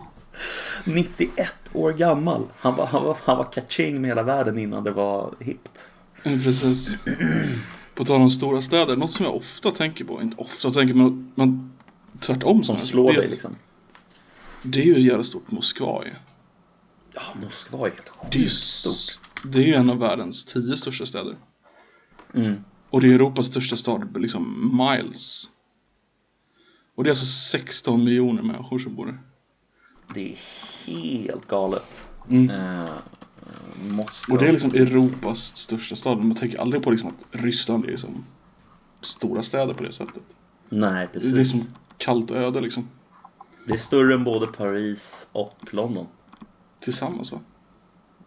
91 år gammal. Han var, han var, han var kaching med hela världen innan det var hippt. Mm, Precis. På tal om stora städer, något som jag ofta tänker på, inte ofta tänker men, men tvärtom Som slår dig liksom. Det är ju jävla stort Moskva ju. Ja, Moskva är helt Det är ju, stort. det är ju en av världens tio största städer. Mm. Och det är Europas största stad, liksom miles. Och det är alltså 16 miljoner människor som bor där. Det är helt galet. Mm. Eh, Moskva. Och det är liksom Europas största stad. Man tänker aldrig på liksom att Ryssland är liksom stora städer på det sättet. Nej, Det precis. är liksom kallt och öde liksom. Det är större än både Paris och London. Tillsammans va?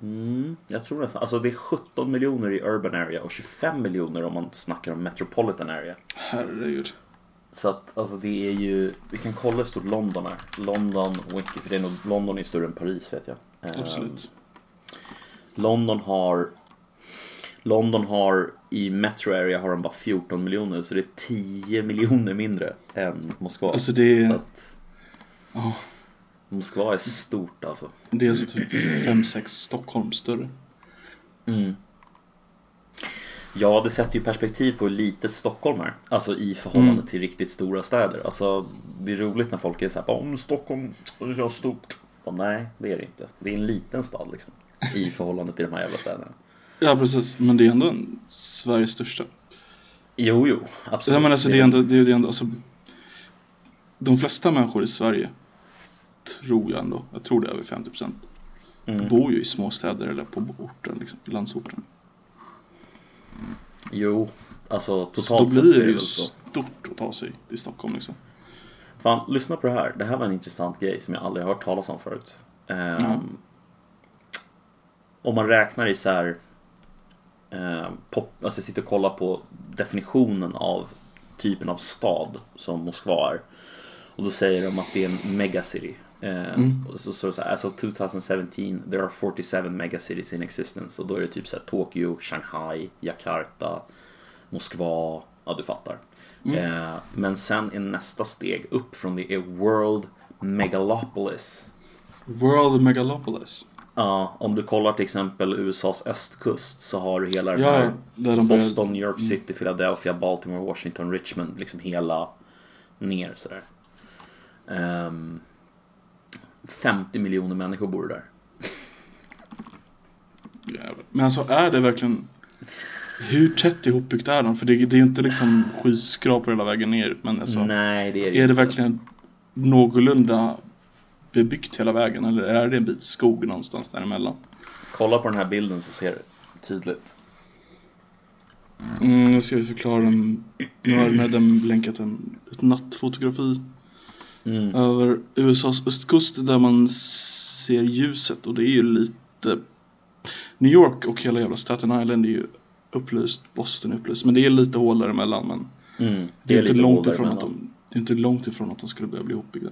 Mm, jag tror nästan. Alltså det är 17 miljoner i urban area och 25 miljoner om man snackar om metropolitan area. Herregud. Så att alltså det är ju, vi kan kolla hur stort London är. London, Wiki, för det är nog, London är större än Paris vet jag. Absolut. London har London har i metro area har de bara 14 miljoner så det är 10 miljoner mindre än Moskva. Alltså det är, att ja, Moskva är stort alltså. det är alltså typ 5-6 Stockholm större. Mm. Ja, det sätter ju perspektiv på hur litet Stockholm är. Alltså i förhållande Mm. till riktigt stora städer. Alltså, det är roligt när folk är såhär, om Stockholm är så stort. Och nej, det är det inte. Det är en liten stad liksom. I förhållande till de här jävla städerna. Ja precis, men det är ändå en Sveriges största. Jo, jo, absolut. Ja, men alltså det är ändå, det är ändå alltså, De flesta människor i Sverige Tror jag ändå, jag tror det är över 50% Mm. Bor ju i små städer eller på orten liksom, i landsorten Jo, alltså totalt sett blir så är det ju så. stort att ta sig till Stockholm liksom Fan, lyssna på det här. Det här var en intressant grej som jag aldrig har hört talas om förut. Ehm, Ja. Om man räknar i så här, ehm, pop, alltså jag sitter och kollar på definitionen av typen av stad som Moskva är. Och då säger de att det är en megacity. Eh, Mm. och så så här, as of 2017 there are 47 megacities in existence. Och då är det typ så här Tokyo, Shanghai, Jakarta, Moskva, ja du fattar. Mm. Eh, men sen är nästa steg upp från det är World Megalopolis. World Megalopolis. Ja, om du kollar till exempel USAs östkust så har du hela den Ja, här där de Boston, New York City, Philadelphia, Baltimore, Washington, Richmond. Liksom hela ner sådär. Ehm, 50 miljoner människor bor där. Jävlar. Men alltså är det verkligen Hur tätt ihopbyggt är de? För det, det är inte liksom skyskrapor hela vägen ner Men alltså Nej, det är det Är det verkligen någorlunda bebyggt hela vägen? Eller är det en bit skog någonstans däremellan? Kolla på den här bilden så ser du tydligt. Mm, jag ska ju förklara den. Nu har Nedem länkat en, ett nattfotografi Mm. över USAs östkust där man ser ljuset och det är ju lite New York och hela jävla Staten Island är ju upplyst, Boston är upplyst men det är lite hål däremellan men Mm. det är, inte lite långt hål ifrån att de, det är inte långt ifrån att de skulle börja bli ihopbyggda.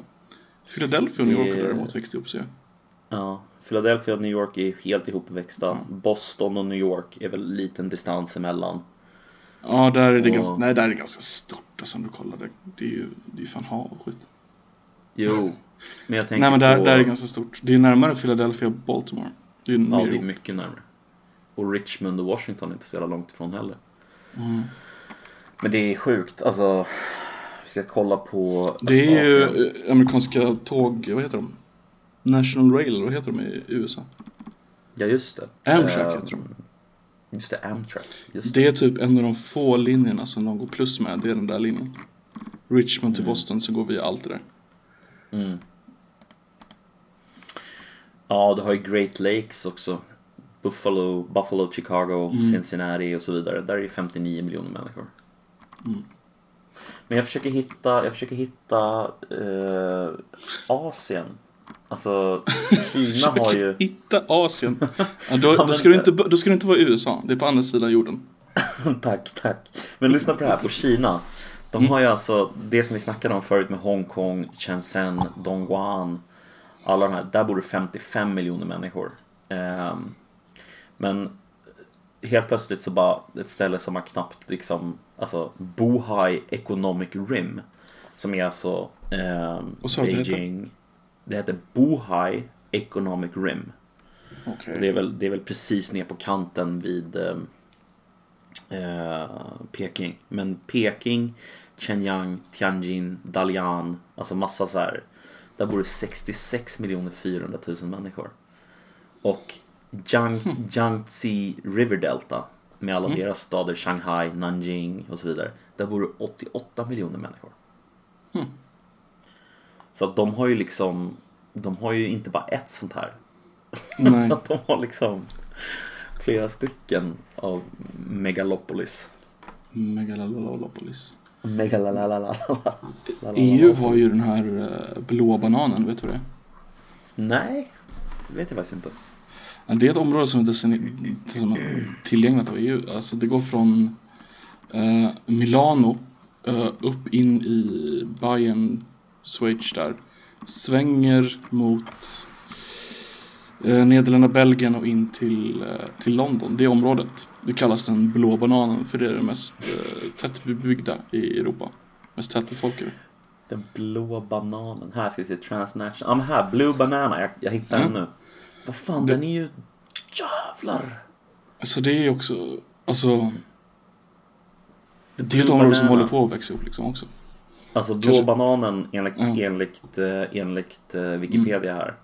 Philadelphia och New York har däremot växt ihop sig. Ja, Philadelphia och New York är helt ihopväxta. Mm. Boston och New York är väl en liten distans emellan. Ja, där är det Och- ganska, nej där är det ganska stort alltså, om du kollar. Det, det är ju det är fan hav och skit. Jo, men jag tänker Nej men där, på... där är det ganska stort. Det är närmare Philadelphia och Baltimore. Det är Ja, det är mycket närmare. Och Richmond och Washington är inte så jävla långt ifrån heller. Mm. Men det är sjukt, alltså. Ska kolla på... Det är ju amerikanska tåg, vad heter de? National Rail, vad heter de i USA? Ja, just det. Amtrak Eh, heter de. Just det, Amtrak. Just det. Det är typ en av de få linjerna som de går plus med, det är den där linjen. Richmond till Mm. Boston så går vi allt det där. Mm. Ja, du har ju Great Lakes också. Buffalo, Buffalo, Chicago, Mm. Cincinnati och så vidare. Där är det 59 miljoner människor. Mm. Men jag försöker hitta, jag försöker hitta eh, Asien. Alltså, Kina har ju... Hitta Asien. Ja, då, då, ska det inte, då ska det inte vara USA, det är på andra sidan jorden. tack, tack. Men lyssna på det här, på Kina. De Mm. har ju alltså det som vi snackade om förut med Hongkong, Shenzhen, Dongguan. Alla de här, där bor det 55 miljoner människor. Ehm, men helt plötsligt så bara ett ställe som har knappt liksom, alltså Bohai Economic Rim. Som är alltså ehm, sa du att det heter? Beijing. Det heter Bohai Economic Rim. Okej. Det är, väl, det är väl precis ner på kanten vid eh, eh, Peking. Men Peking, Shenyang, Tianjin, Dalian, alltså massa så här. Där bor det 66 miljoner 400 000 människor. Och Jiangxi River Delta med alla deras stader, Shanghai, Nanjing och så vidare. Där bor det 88 miljoner människor. Hmm. Så att de har ju liksom, de har ju inte bara ett sånt här Nej. att de har liksom flera stycken av Megalopolis. Megalalalala. EU E har ju den här eh, blå bananen, vet du det? Nej, det vet jag faktiskt inte. Det är ett område som är, design- som är tillgängligt av EU. Alltså det går från eh, Milano eh, upp in i Bayern, Schweiz där. Svänger mot eh, Nederländerna, Belgien och in till, eh, till London. Det området. Det kallas den blå bananen för det är det mest eh, tättbebyggda i Europa. Mest tättbefolkade. Den blå bananen. Här ska vi se, transnational. Ja men här, blue banana. Jag, jag hittar den Mm. nu. Vad fan, Det- den är ju... Jävlar! Alltså det är också, alltså The det är ett område som håller på att växa upp liksom också. Alltså blå Kanske- bananen enligt, Mm. enligt, eh, enligt eh, Wikipedia här.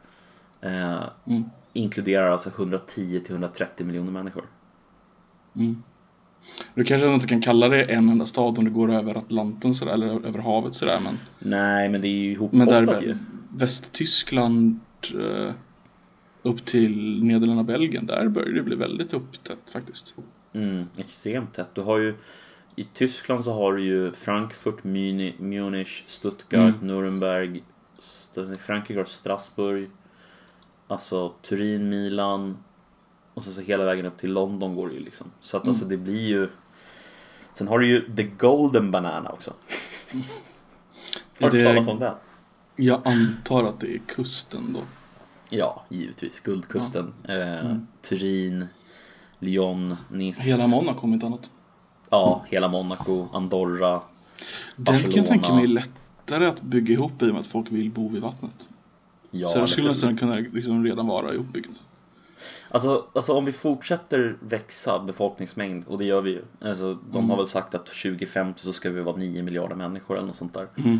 Eh, Mm. inkluderar alltså 110 till 130 miljoner människor. Mm. Du kanske inte kan kalla det en enda stad om du går över Atlanten sådär, eller över havet sådär men Nej, men det är ju ihopkopplat ju. Västtyskland eh, upp till Nederländerna Belgien, där börjar det bli väldigt upptätt faktiskt. Mm, extremt tätt. Du har ju i Tyskland så har du ju Frankfurt, Muni- Munich, Stuttgart, Mm. Nuremberg. Frankrike har Strasbourg. Alltså Turin, Milan. Och så, så hela vägen upp till London går det ju liksom. Så att Mm. alltså det blir ju. Sen har du ju The Golden Banana också. Har Är du det- talat om den? Jag antar att det är kusten då. Ja, givetvis. Guldkusten. Eh, Mm. Turin, Lyon, Nice. Hela Monaco om inte annat. Ja, hela Monaco, Andorra. Den kan jag Barcelona. tänka mig lättare att bygga ihop i och med att folk vill bo vid vattnet. Ja, så det skulle nästan kunna liksom redan vara ihopbyggt. Alltså, alltså om vi fortsätter växa befolkningsmängd, och det gör vi ju. Alltså, de Mm. har väl sagt att 2050 så ska vi vara 9 miljarder människor eller något sånt där. Mm.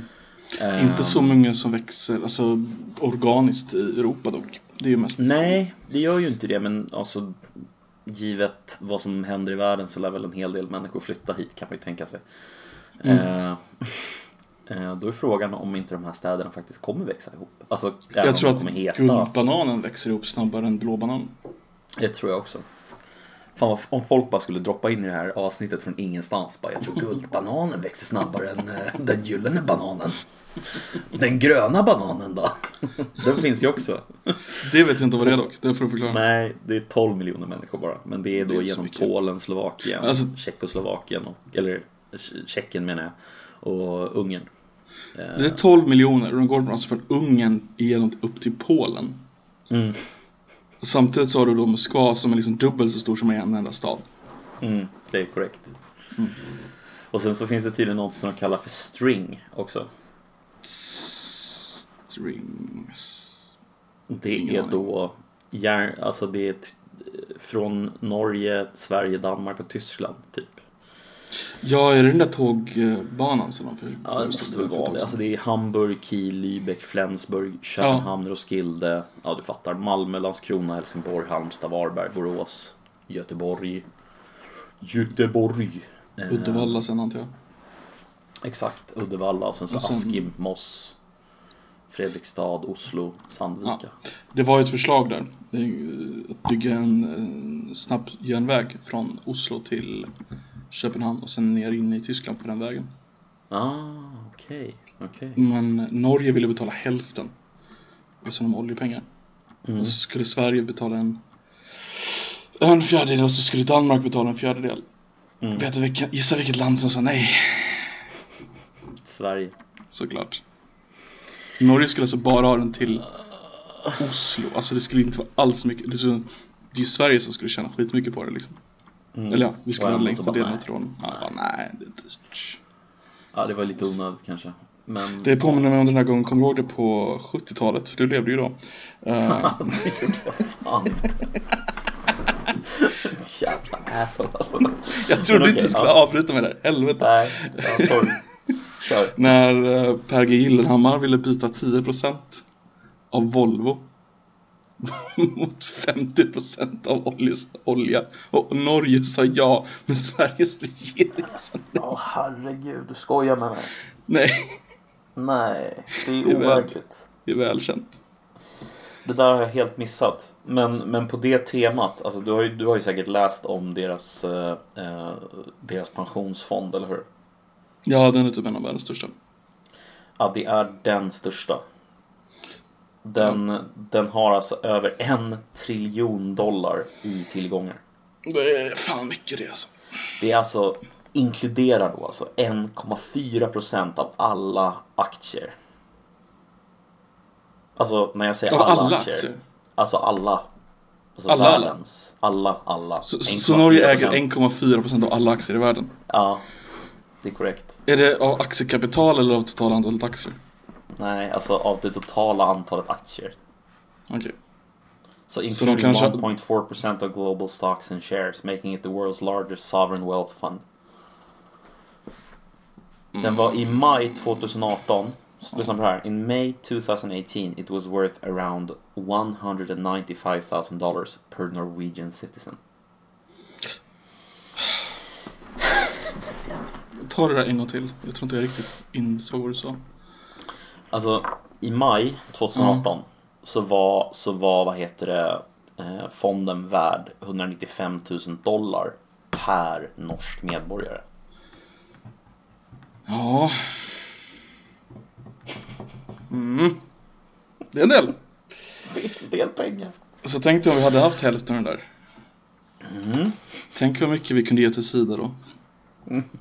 Ehm, Inte så många som växer alltså, organiskt i Europa dock. Det är ju mest Nej, det gör ju inte det, men alltså givet vad som händer i världen så lär väl en hel del människor flytta hit kan man ju tänka sig. Mm. Eh, eh, då är frågan om inte de här städerna faktiskt kommer växa ihop. Alltså, Jag tror att heta. guldbananen växer ihop snabbare än blåbananen. Det tror jag också. Fan vad, om folk bara skulle droppa in i det här avsnittet från ingenstans. Bara, jag tror guldbananen växer snabbare än eh, den gyllene bananen. Den gröna bananen då? Den finns ju också. Det vet jag inte vad det är dock, det får du förklara. Nej, det är 12 miljoner människor bara. Men det är Det är då inte så genom. Polen, Slovakien, Alltså- Tjeckoslovakien, och, eller Tj- Tjeckien menar jag, och Ungern. Det är 12 miljoner och de går alltså från Ungern igenom upp till Polen. Mm, samtidigt så har du då Moskva som är liksom dubbelt så stor som en enda stad. mm, det är korrekt. Och sen så finns det tydligen något som de kallar för string också. Strings. Det Ingen är då järn, alltså det är från Norge, Sverige, Danmark och Tyskland typ. Ja, är det den där tågbanan som de för, Ja, det måste väl vara det. Alltså det är Hamburg, Kiel, Lübeck, Flensburg, Köpenhamn, Roskilde. Ja, du fattar. Malmö, Landskrona, Helsingborg, Halmstad, Varberg, Borås, Göteborg. Göteborg. Eh, Uddevalla sen antar jag. Exakt, Uddevalla och sen så Och sen- Askim, Moss, Fredrikstad, Oslo, Sandvika. Det var ju ett förslag där. Att bygga en, en snabb järnväg från Oslo till Köpenhamn och sen ner in i Tyskland på den vägen. Ah, okej, okej. Men Norge ville betala hälften. Eftersom de har oljepengar. Mm. Och så skulle Sverige betala en en fjärdedel och så skulle Danmark betala en fjärdedel. Mm. Vet du vilka, gissa vilket land som sa nej? Sverige. Såklart. Norge skulle alltså bara ha den till Oslo. Alltså det skulle inte vara alls mycket. Det är, så, det är ju Sverige som skulle tjäna skitmycket på det liksom. Mm. Eller ja, vi skulle ha längsta delen av nej. tråden. Ja, bara, nej, det är inte... Ja, det var lite onödigt kanske. Men... Det påminner mig om den här gången, kommer du ihåg det på 70-talet? För du levde ju då. Eh, det gjorde jag fan. Jävla asshole alltså. jag trodde Men inte du skulle ja. avbryta mig där, helvete. Nej, ja, sorry. Kör. När eh, Per G Gyllenhammar ville byta 10% av Volvo mot 50% av oljes, olja och Norge sa ja men Sveriges regering sa nej. Åh herregud, du skojar med mig. nej. Nej, det är overkligt. Det är välkänt. Det där har jag helt missat. Men, men på det temat, alltså du har ju, du har ju säkert läst om deras, eh, eh, deras pensionsfond, eller hur? Ja, den är typ en av världens största. Ja, det är den största. Den, den har alltså över en triljon dollar i tillgångar. Det är fan mycket det alltså. Det är alltså, inkluderar då alltså 1,4% av alla aktier. Alltså när jag säger Av alla, alla aktier. aktier? Alltså alla. Alltså Alla, världens. Alla, alla. Så, så, Norge äger 1,4%. 1,4% av alla aktier i världen. Ja, det är korrekt. Är det av aktiekapital eller av totala antalet aktier? Nej, alltså av det totala antalet aktier. Okej. So de including kanske- 1.4% of global stocks and shares, making it the world's largest sovereign wealth fund. Den var i maj 2018, så lyssna på det här. In May 2018 it was worth around 195,000 dollars per Norwegian citizen. Ta det där en gång till. Jag tror inte jag riktigt insåg vad du sa. Alltså i maj 2018 så var, så var vad heter det, eh, fonden värd 195 000 dollar per norsk medborgare. Ja. Mm. Det är en del. Det är en del pengar. Så tänk dig om vi hade haft hälften av den där. Mm. Tänk vad mycket vi kunde ge till Sida då.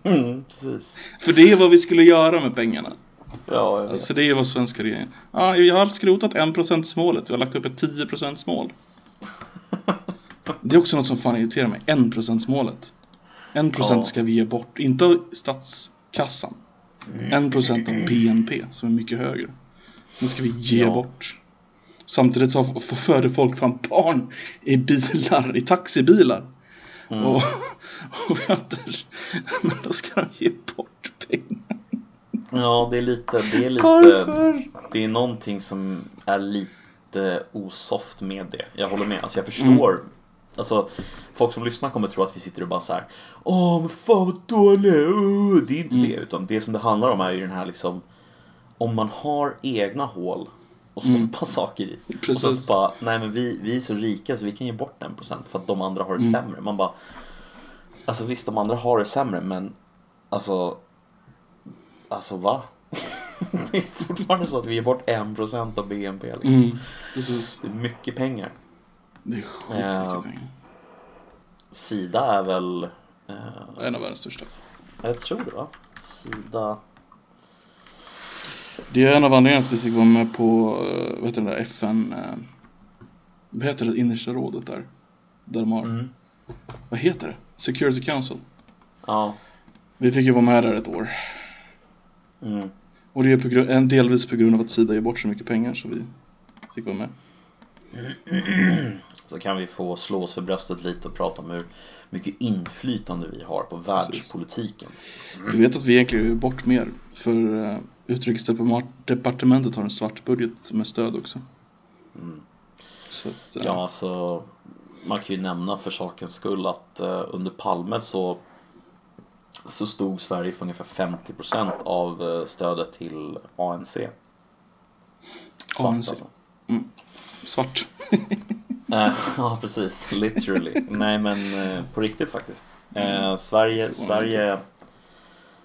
Mm, precis. För det är vad vi skulle göra med pengarna. Ja, jag vet. Alltså det är vad svenska regeringen... Ja, jag har skrotat 1% målet. Jag har lagt upp ett 10% mål. Det är också något som fan irriterar mig. 1% målet. 1% Ja. ska vi ge bort. Inte av statskassan. 1% av BNP som är mycket högre. Det ska vi ge Ja. bort. Samtidigt så föder folk fram barn i bilar, i taxibilar. Mm. Och, och väntar. Men då ska de ge bort pengar. Ja, det är lite, det är lite, Varför? det är någonting som är lite osoft med det. Jag håller med, alltså jag förstår. Alltså, folk som lyssnar kommer tro att vi sitter och bara så här. Åh, men fan vad dålig, uh." Det är inte det, utan det som det handlar om är ju den här liksom. Om man har egna hål och stoppa saker i. Och Precis. sen så bara, nej men vi, vi är så rika så vi kan ge bort en procent för att de andra har det sämre. Man bara, alltså visst de andra har det sämre men alltså, alltså va? det är fortfarande så att vi ger bort en procent av BNP. Liksom. Mm, precis. Det är mycket pengar. Det är skitmycket Ja. pengar. Sida är väl, eh, En av världens största. jag tror det va? Sida, Det är en av anledningarna att vi fick vara med på, eh, vad heter det där, FN, eh, vad heter det innersta rådet där? Där de har, mm. vad heter det? Security Council. ja, Vi fick ju vara med där ett år. Mm. Och det är på grund, en delvis på grund av att Sida ger bort så mycket pengar så vi fick vara med. Så kan vi få slå oss för bröstet lite och prata om hur mycket inflytande vi har på världspolitiken. Du vet att vi egentligen ger bort mer. För uh, Utrikesdepartementet har en svart budget med stöd också. Så att, eh, Ja, alltså man kan ju nämna för sakens skull att eh, under Palme så så stod Sverige för ungefär 50% av eh, stödet till ANC. Svart ANC. alltså. svart. Eh, ja, precis. Literally. Nej, men eh, på riktigt faktiskt. Eh, Sverige, Sverige,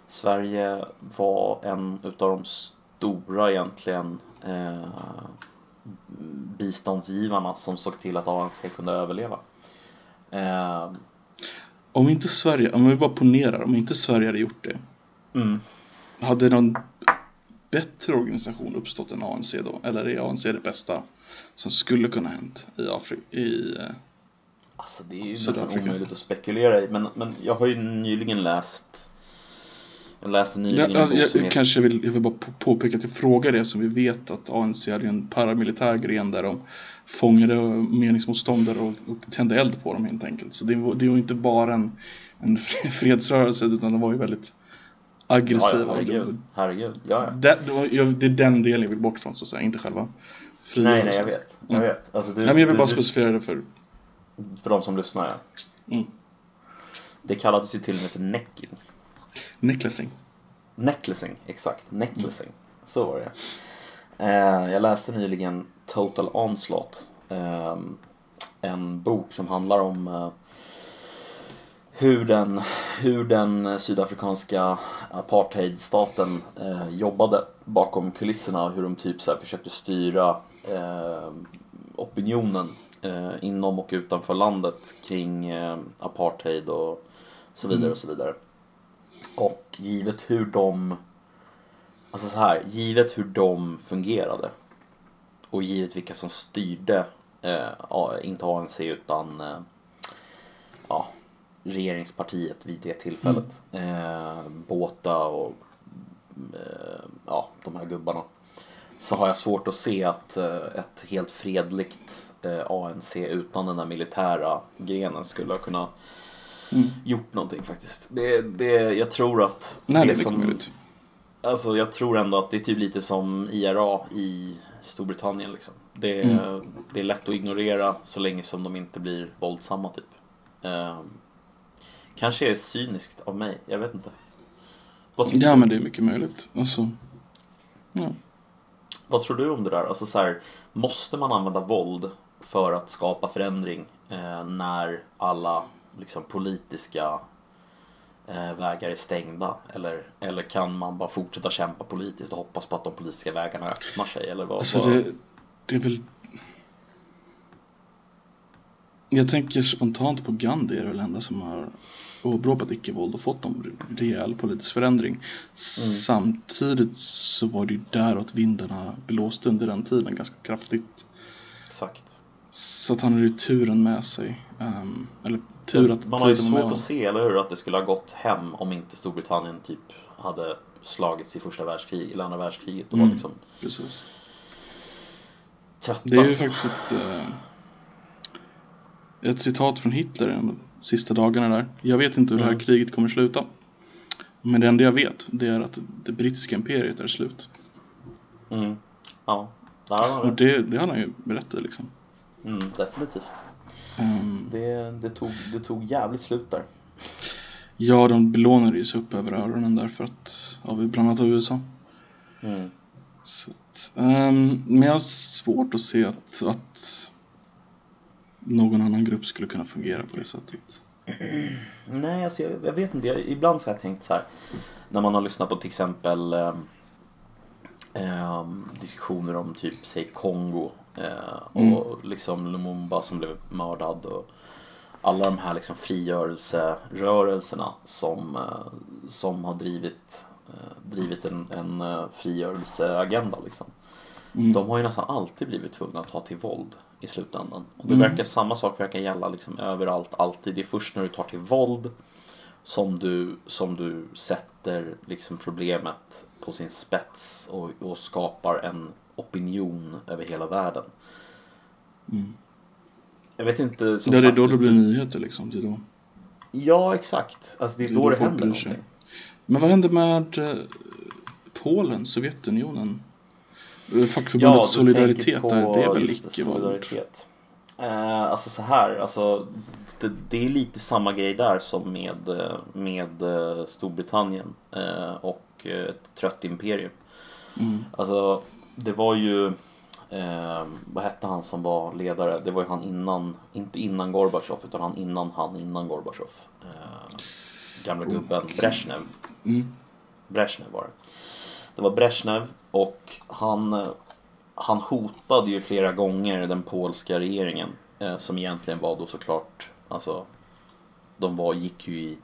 Sverige var en utav de stora egentligen eh, biståndsgivarna som såg till att ANC kunde överleva. Eh, Om inte Sverige, om vi bara ponerar, om inte Sverige hade gjort det. mm. Hade någon bättre organisation uppstått än ANC då? Eller är ANC det bästa som skulle kunna hänt i Afrika? I, Alltså det är ju nästan omöjligt att spekulera i. Men, men jag har ju nyligen läst Jag läste nyligen jag, en bok jag, som jag, heter kanske vill, jag vill bara på- påpeka till fråga det som vi vet att ANC hade ju en paramilitär gren där de fångade meningsmotståndare och, och tände eld på dem helt enkelt. Så det det var inte bara en, en fredsrörelse utan de var ju väldigt Ja, aggressiva. ja, herregud. Herregud. Ja, ja. Det, det, var, jag, det är den delen jag vill bort från så att säga, inte själva Nej, frigörelsen. nej, jag vet. Jag vet. Alltså, du, Nej, men jag vill du, bara specificera det för För de som lyssnar, ja. Mm. Det kallades ju till och med för necking necklacing. Necklacing, exakt. Necklacing. Så var det. Eh, jag läste nyligen Total Onslaught. Eh, en bok som handlar om eh, hur, den, hur den sydafrikanska apartheidstaten eh, jobbade bakom kulisserna och hur de typ så här försökte styra eh, opinionen eh, inom och utanför landet kring eh, apartheid och så vidare och så vidare. Och givet hur de Alltså så här, givet hur de fungerade och givet vilka som styrde eh, inte ANC utan eh, ja, regeringspartiet vid det tillfället. Eh, Båta och eh, ja, de här gubbarna. Så har jag svårt att se att eh, ett helt fredligt eh, ANC utan den där militära grenen skulle ha kunnat gjort någonting faktiskt. Det, det, jag tror att Nej, det är som, mycket möjligt. Alltså jag tror ändå att det är typ lite som IRA i Storbritannien liksom. Det, Mm. det är lätt att ignorera så länge som de inte blir våldsamma typ. Ehm, kanske är cyniskt av mig, jag vet inte. Ja, du? men det är mycket möjligt. Alltså, ja. Vad tror du om det där? Alltså så här, måste man använda våld för att skapa förändring eh, när alla liksom, politiska eh, vägar är stängda? Eller, eller kan man bara fortsätta kämpa politiskt och hoppas på att de politiska vägarna öppnar sig? Eller vad, Alltså det, det är väl... Jag tänker spontant på Gandhi är väl enda som har åberopat icke-våld och fått en rejäl politisk förändring. Samtidigt så var det ju däråt vindarna blåste under den tiden ganska kraftigt. Exakt. Så att han hade ju turen med sig. Ehm, eller tur att Man har ju svårt att se, eller hur, att det skulle ha gått hem om inte Storbritannien typ hade slagits i första världskriget eller andra världskriget och Mm. liksom Precis. Det är ju faktiskt ett, eh, ett citat från Hitler de sista dagarna där. Jag vet inte hur det Mm. här kriget kommer sluta. Men det enda jag vet det är att det brittiska imperiet är slut. Mm. Ja, har Och det, det hade han ju berättat liksom. Mm, definitivt. Ehm, Det, det, tog, det tog jävligt slut där. ja, de belånade ju sig upp över öronen där för att, av, bland annat av USA. Mm. Så att, ehm, men jag har svårt att se att, att någon annan grupp skulle kunna fungera på det sättet. Nej, alltså jag, jag vet inte. Jag, ibland så har jag tänkt så här. När man har lyssnat på till exempel ehm, ehm, diskussioner om typ, säg Kongo. eh, och liksom Lumumba som blev mördad. Och alla de här liksom frigörelserörelserna som, eh, som har drivit, eh, drivit en, en eh, frigörelseagenda. Liksom. Mm. De har ju nästan alltid blivit tvungna att ta till våld i slutändan. Och det Mm. verkar, samma sak verkar gälla liksom överallt, alltid. Det är först när du tar till våld som du, som du sätter liksom problemet på sin spets och, och skapar en opinion över hela världen. Mm. Jag vet inte. Som Ja, det är sagt, då det blir nyheter liksom. Det är då. Ja, exakt. Alltså det är Det är då då det händer någonting. Men vad hände med eh, Polen, Sovjetunionen? Eh, Fackförbundet du Solidaritet på det är väl solidaritet. Eh, alltså så här, alltså det, det är lite samma grej där som med, eh, med eh, Storbritannien eh, och eh, ett trött imperium. Mm. Alltså det var ju, eh, vad hette han som var ledare? Det var ju han innan, inte innan Gorbatjov utan han innan han innan Gorbatjov. Eh, gamla gubben Brezhnev. Mm. Brezhnev var det. Det var Brezhnev och han, han hotade ju flera gånger den polska regeringen. Eh, som egentligen var då såklart, alltså de var, gick ju i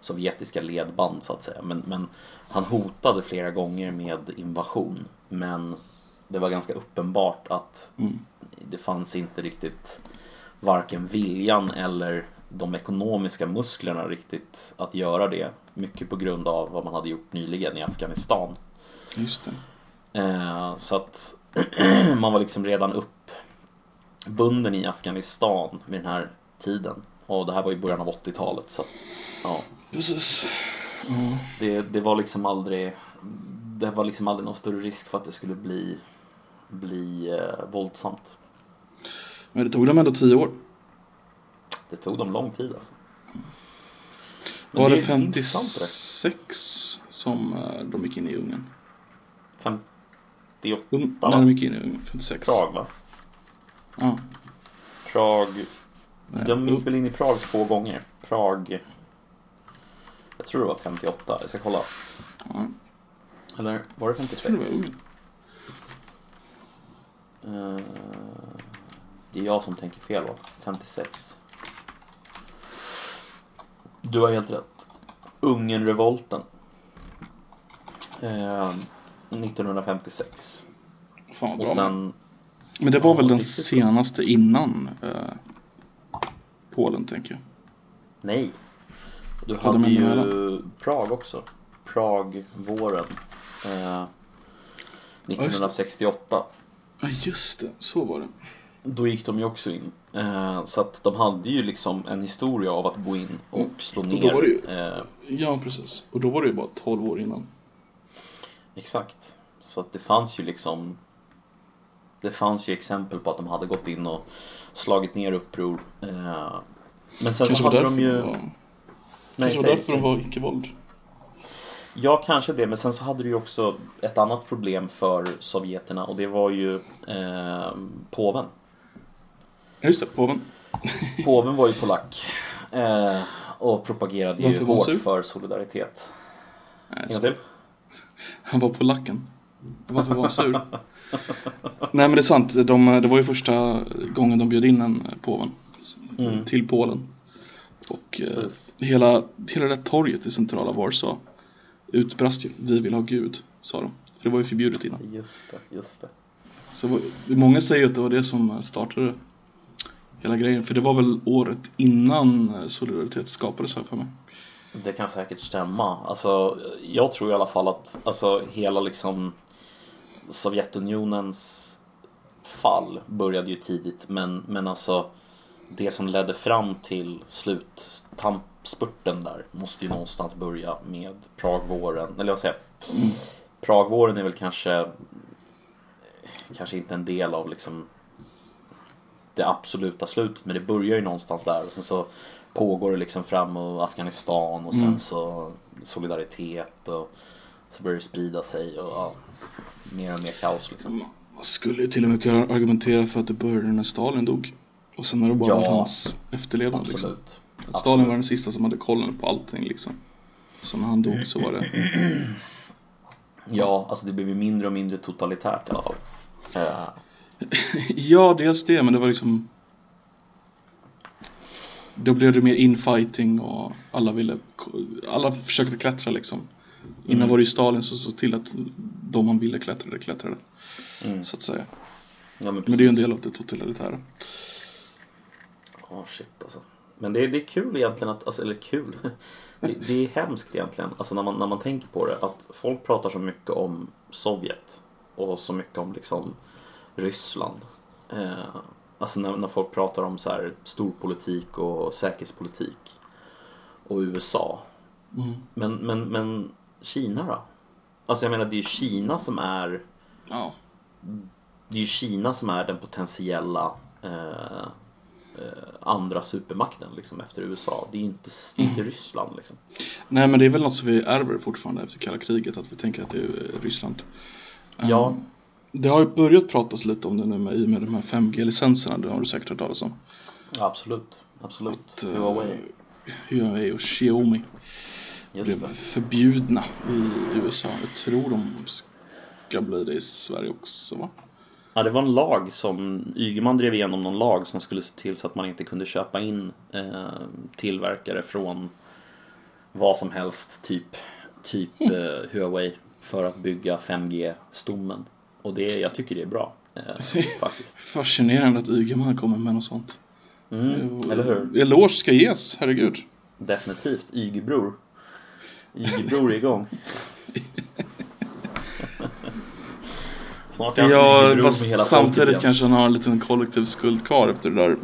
sovjetiska ledband så att säga. Men, men han hotade flera gånger med invasion. Men det var ganska uppenbart att Mm. det fanns inte riktigt varken viljan eller de ekonomiska musklerna riktigt att göra det. Mycket på grund av vad man hade gjort nyligen i Afghanistan. Just det. Eh, så att man var liksom redan uppbunden i Afghanistan vid den här tiden. Och det här var i början av 80-talet. Så att, ja, Precis. Ja. det, det var liksom aldrig Det var liksom aldrig någon större risk för att det skulle bli Bli eh, våldsamt. Men det tog dem ändå tio år. Det tog dem lång tid alltså. Men Var det, det 56 som eh, de gick in i Ungern? 58 Un- va? när de gick in i Ungern, 56. Prag va? Ja. Prag Nej, De gick väl in i Prag två gånger. Prag Jag tror det var 58, jag ska kolla. ja. Eller var det Jag tror det 56? var Ungern. Eh, det är jag som tänker fel va? 56. Du har helt rätt. Ungernrevolten. Eh, 1956. Fan vad Och bra. sen... Men det var väl den senaste innan eh, Polen tänker jag. Nej. Du Hade hade man ju nära? Prag också. Prag-våren. Eh, 1968. Ja just det, så var det. Då gick de ju också in. Eh, så att de hade ju liksom en historia av att gå in och slå Mm. Och ner. då var det ju- eh, Ja precis. Och då var det ju bara 12 år innan. Exakt. Så att det fanns ju liksom Det fanns ju exempel på att de hade gått in och slagit ner uppror. Eh, men sen Kanske så var hade de ju... var, Nej, kanske var säg, därför de var icke-våld. Ja, kanske det. Men sen så hade du ju också ett annat problem för sovjeterna och det var ju eh, påven. Just det, påven. Påven var ju polack eh, och propagerade ju Varför var hårt för solidaritet. Nej, En så- gång till? Han var polacken. Varför var han sur? Nej men det är sant, de, det var ju första gången de bjöd in en påven. Mm. till Polen. Och eh, hela, hela det torget i centrala Warsaw utbrast ju, vi vill ha Gud, sa de. För det var ju förbjudet innan. Just det, just det. Så många säger att det var det som startade hela grejen. För det var väl året innan Solidaritet skapades här för mig. Det kan säkert stämma. Alltså, jag tror i alla fall att alltså, hela liksom Sovjetunionens fall började ju tidigt men, men alltså det som ledde fram till slutspurten där måste ju någonstans börja med Pragvåren. Eller vad säger jag? Pragvåren är väl kanske kanske inte en del av liksom det absoluta slutet men det börjar ju någonstans där och sen så pågår det liksom fram och Afghanistan och sen Mm. så solidaritet och så börjar det sprida sig och ja, mer och mer kaos liksom. Man skulle ju till och med kunna argumentera för att det började när Stalin dog. Och sen är det bara Ja. hans efterlevnad liksom. Absolut. Stalin var den sista som hade kollen på allting liksom. Så när han dog så var det. Ja, alltså det blev ju mindre och mindre totalitärt i alla fall. Eh, Ja, dels det, men det var liksom Då blev det mer infighting och alla ville Alla försökte klättra liksom Innan Mm. var det ju Stalin som såg till att de man ville klättrade klättrade Mm. Så att säga Ja, men, Men det är ju en del av det totalitära Ja, shit alltså. Men det, det är kul egentligen att, alltså, eller kul. Det, det är hemskt egentligen, alltså när man, när man tänker på det. Att folk pratar så mycket om Sovjet och så mycket om liksom Ryssland. Eh, alltså när, när folk pratar om så här storpolitik och säkerhetspolitik. Och USA. mm. Men, men, men Kina då? Alltså jag menar det är ju Kina som är Ja, det är ju Kina som är den potentiella eh, eh, andra supermakten liksom, efter USA. Det är ju inte, är inte Ryssland liksom. nej men det är väl något som vi ärver fortfarande efter kalla kriget Att vi tänker att det är Ryssland Ja. Ehm, Det har ju börjat pratas lite om det nu med, i och med de här 5G-licenserna Det har du säkert hört talas om Ja, absolut. Absolut. Att, eh, Huawei. Huawei och Xiaomi Just blev det. förbjudna i USA. Jag tror de ska bli det i Sverige också va? Ja, det var en lag som Ygeman drev igenom någon lag som skulle se till så att man inte kunde köpa in eh, tillverkare från vad som helst, typ, typ eh, Huawei, för att bygga 5G-stommen. Och det, jag tycker det är bra, eh, faktiskt. Fascinerande att Ygeman kommer med något sånt. Mm, eller hur? Eloge ska ges, herregud. Definitivt. Ygebror. Ygebror är igång. Snart är han Ja, Ygebror med fast hela folket samtidigt igen. kanske han har en liten kollektiv skuld kvar efter det där.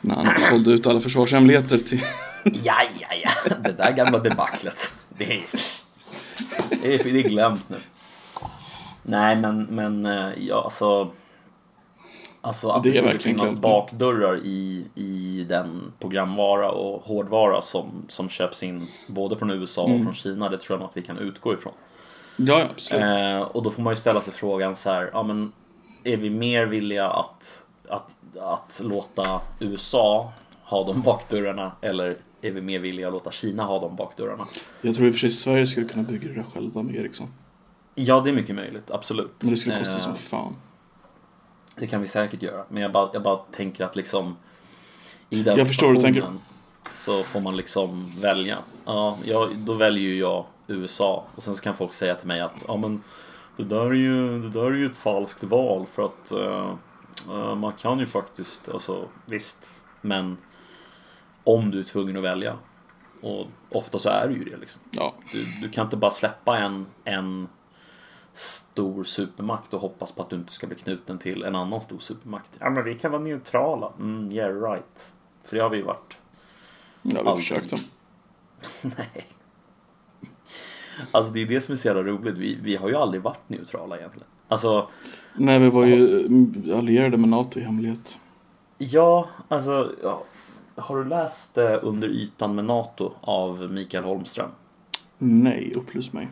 När han sålde ut alla försvarshemligheter till... Ja, ja, ja. Det där gamla debaclet. Det är, det är, det är glömt nu. Nej, men, men eh, ja, alltså. Alltså att Det det, skulle finnas glömt. bakdörrar i, i den programvara och hårdvara som, som köps in både från USA och Mm. från Kina. Det tror jag nog att vi kan utgå ifrån. Ja, absolut. Eh, och då får man ju ställa sig frågan så här, ja men är vi mer villiga att, att, att låta USA ha de bakdörrarna eller är vi mer villiga att låta Kina ha de bakdörrarna? Jag tror i och för sig Sverige skulle kunna bygga det där själva med Ericsson. Ja, det är mycket möjligt, absolut. Men det skulle kosta Eh, som fan. Det kan vi säkert göra, men jag bara, jag bara tänker att liksom i den Jag förstår du tänker. Så får man liksom välja. Ja, jag, då väljer ju jag USA och sen så kan folk säga till mig att ja men det där är ju, det där är ju ett falskt val för att eh, man kan ju faktiskt, alltså visst, men om du är tvungen att välja och ofta så är du ju det liksom. Ja, Du, du kan inte bara släppa en, en stor supermakt och hoppas på att du inte ska bli knuten till en annan stor supermakt. Ja men vi kan vara neutrala. Mm, yeah right. För det har vi ju varit. ja vi Aldrig. försökte. Nej. Alltså det är det som är så jävla roligt. Vi, vi har ju aldrig varit neutrala egentligen. Alltså, Nej, vi var ju mm, allierade med NATO i hemlighet. ja, alltså. Ja. Har du läst eh, Under ytan med NATO av Mikael Holmström? Nej, upplys mig.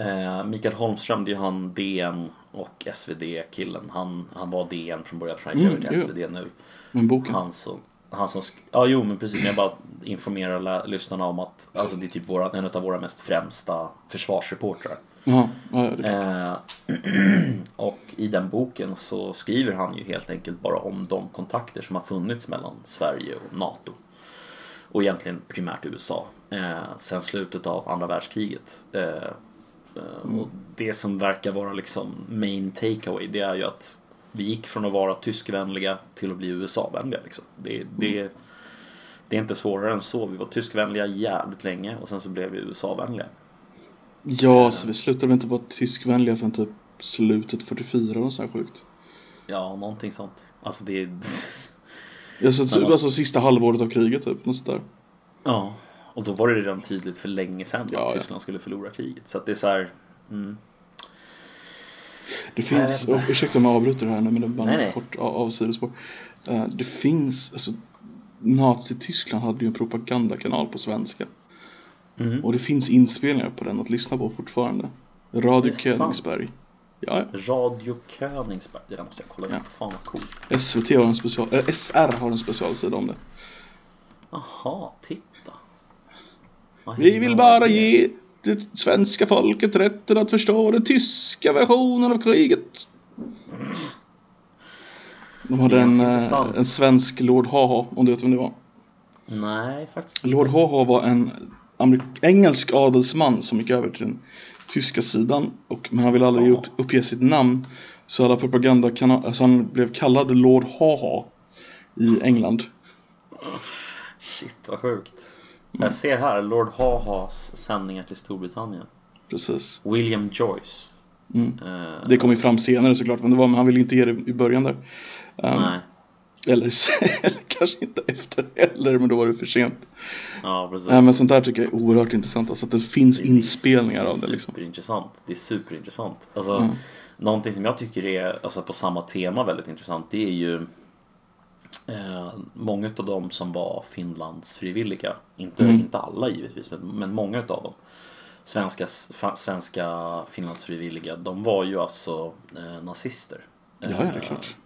Eh, Mikael Holmström, det är ju han DN och SvD-killen. Han, han var DN från början, tror jag, Mm, över till. SvD nu. Men boken. Han som... han som, ja jo men precis, men jag bara informerar lä- lyssnarna om att alltså, det är typ våra, en av våra mest främsta försvarsreportrar. Ja, ja. Eh, och i den boken så skriver han ju helt enkelt bara om de kontakter som har funnits mellan Sverige och NATO. Och egentligen primärt USA. Eh, sen slutet av andra världskriget. Eh, eh, och det som verkar vara liksom main takeaway det är ju att vi gick från att vara tyskvänliga till att bli USA-vänliga. Liksom. Det, det, det är inte svårare än så. Vi var tyskvänliga jävligt länge och sen så blev vi USA-vänliga. Ja, så vi slutade väl inte vara tyskvänliga förrän typ slutet 44 och så här sjukt. Ja, någonting sånt. Alltså det är... Alltså, typ, alltså sista halvåret av kriget typ, något sånt där. Ja, och då var det redan tydligt för länge sedan Ja, att ja. Tyskland skulle förlora kriget. Så att det är så här, mm, Det finns, oh, ursäkta om jag avbryter det här nu men det är bara Nej, nej. kort av, av sidospår. Eh, det finns, alltså Nazi-Tyskland hade ju en propagandakanal på svenska. Mhm. Och det finns inspelningar på den att lyssna på fortfarande. Radio. Königsberg. Ja, Radio Königsberg, det där måste jag kolla upp. Ja. Fan vad coolt. ja. SVT har en special, äh, SR har en specialsida om det. Jaha, titta. Vi vill bara ge det svenska folket rätten att förstå den tyska versionen av kriget. De hade en, eh, en svensk Lord Haha, om du vet vem det var. Nej, faktiskt Lord Haha var en engelsk adelsman som gick över till den tyska sidan. Och, men han ville aldrig upp, uppge sitt namn. Så alla propagandakanaler, alltså han blev kallad Lord Haha i England. Shit, vad sjukt. Jag ser här Lord Hahas sändningar till Storbritannien. Precis. William Joyce. Mm. Eh, Det kom ju fram senare såklart, men det var, men han ville inte ge det i början där. Um, Nej, Eller, eller kanske inte efter heller, men då var det för sent. ja precis. Nej, men sånt där tycker jag är oerhört intressant. Alltså att det finns Det inspelningar av det liksom. Superintressant. Det är superintressant. Alltså, Mm. Någonting som jag tycker är alltså, på samma tema väldigt intressant det är ju eh, många av dem som var Finlands frivilliga. Inte, Mm. inte alla givetvis, men, men många av dem. Svenska, fa, svenska Finlands frivilliga, de var ju alltså eh, nazister. Ja, ja, det är klart.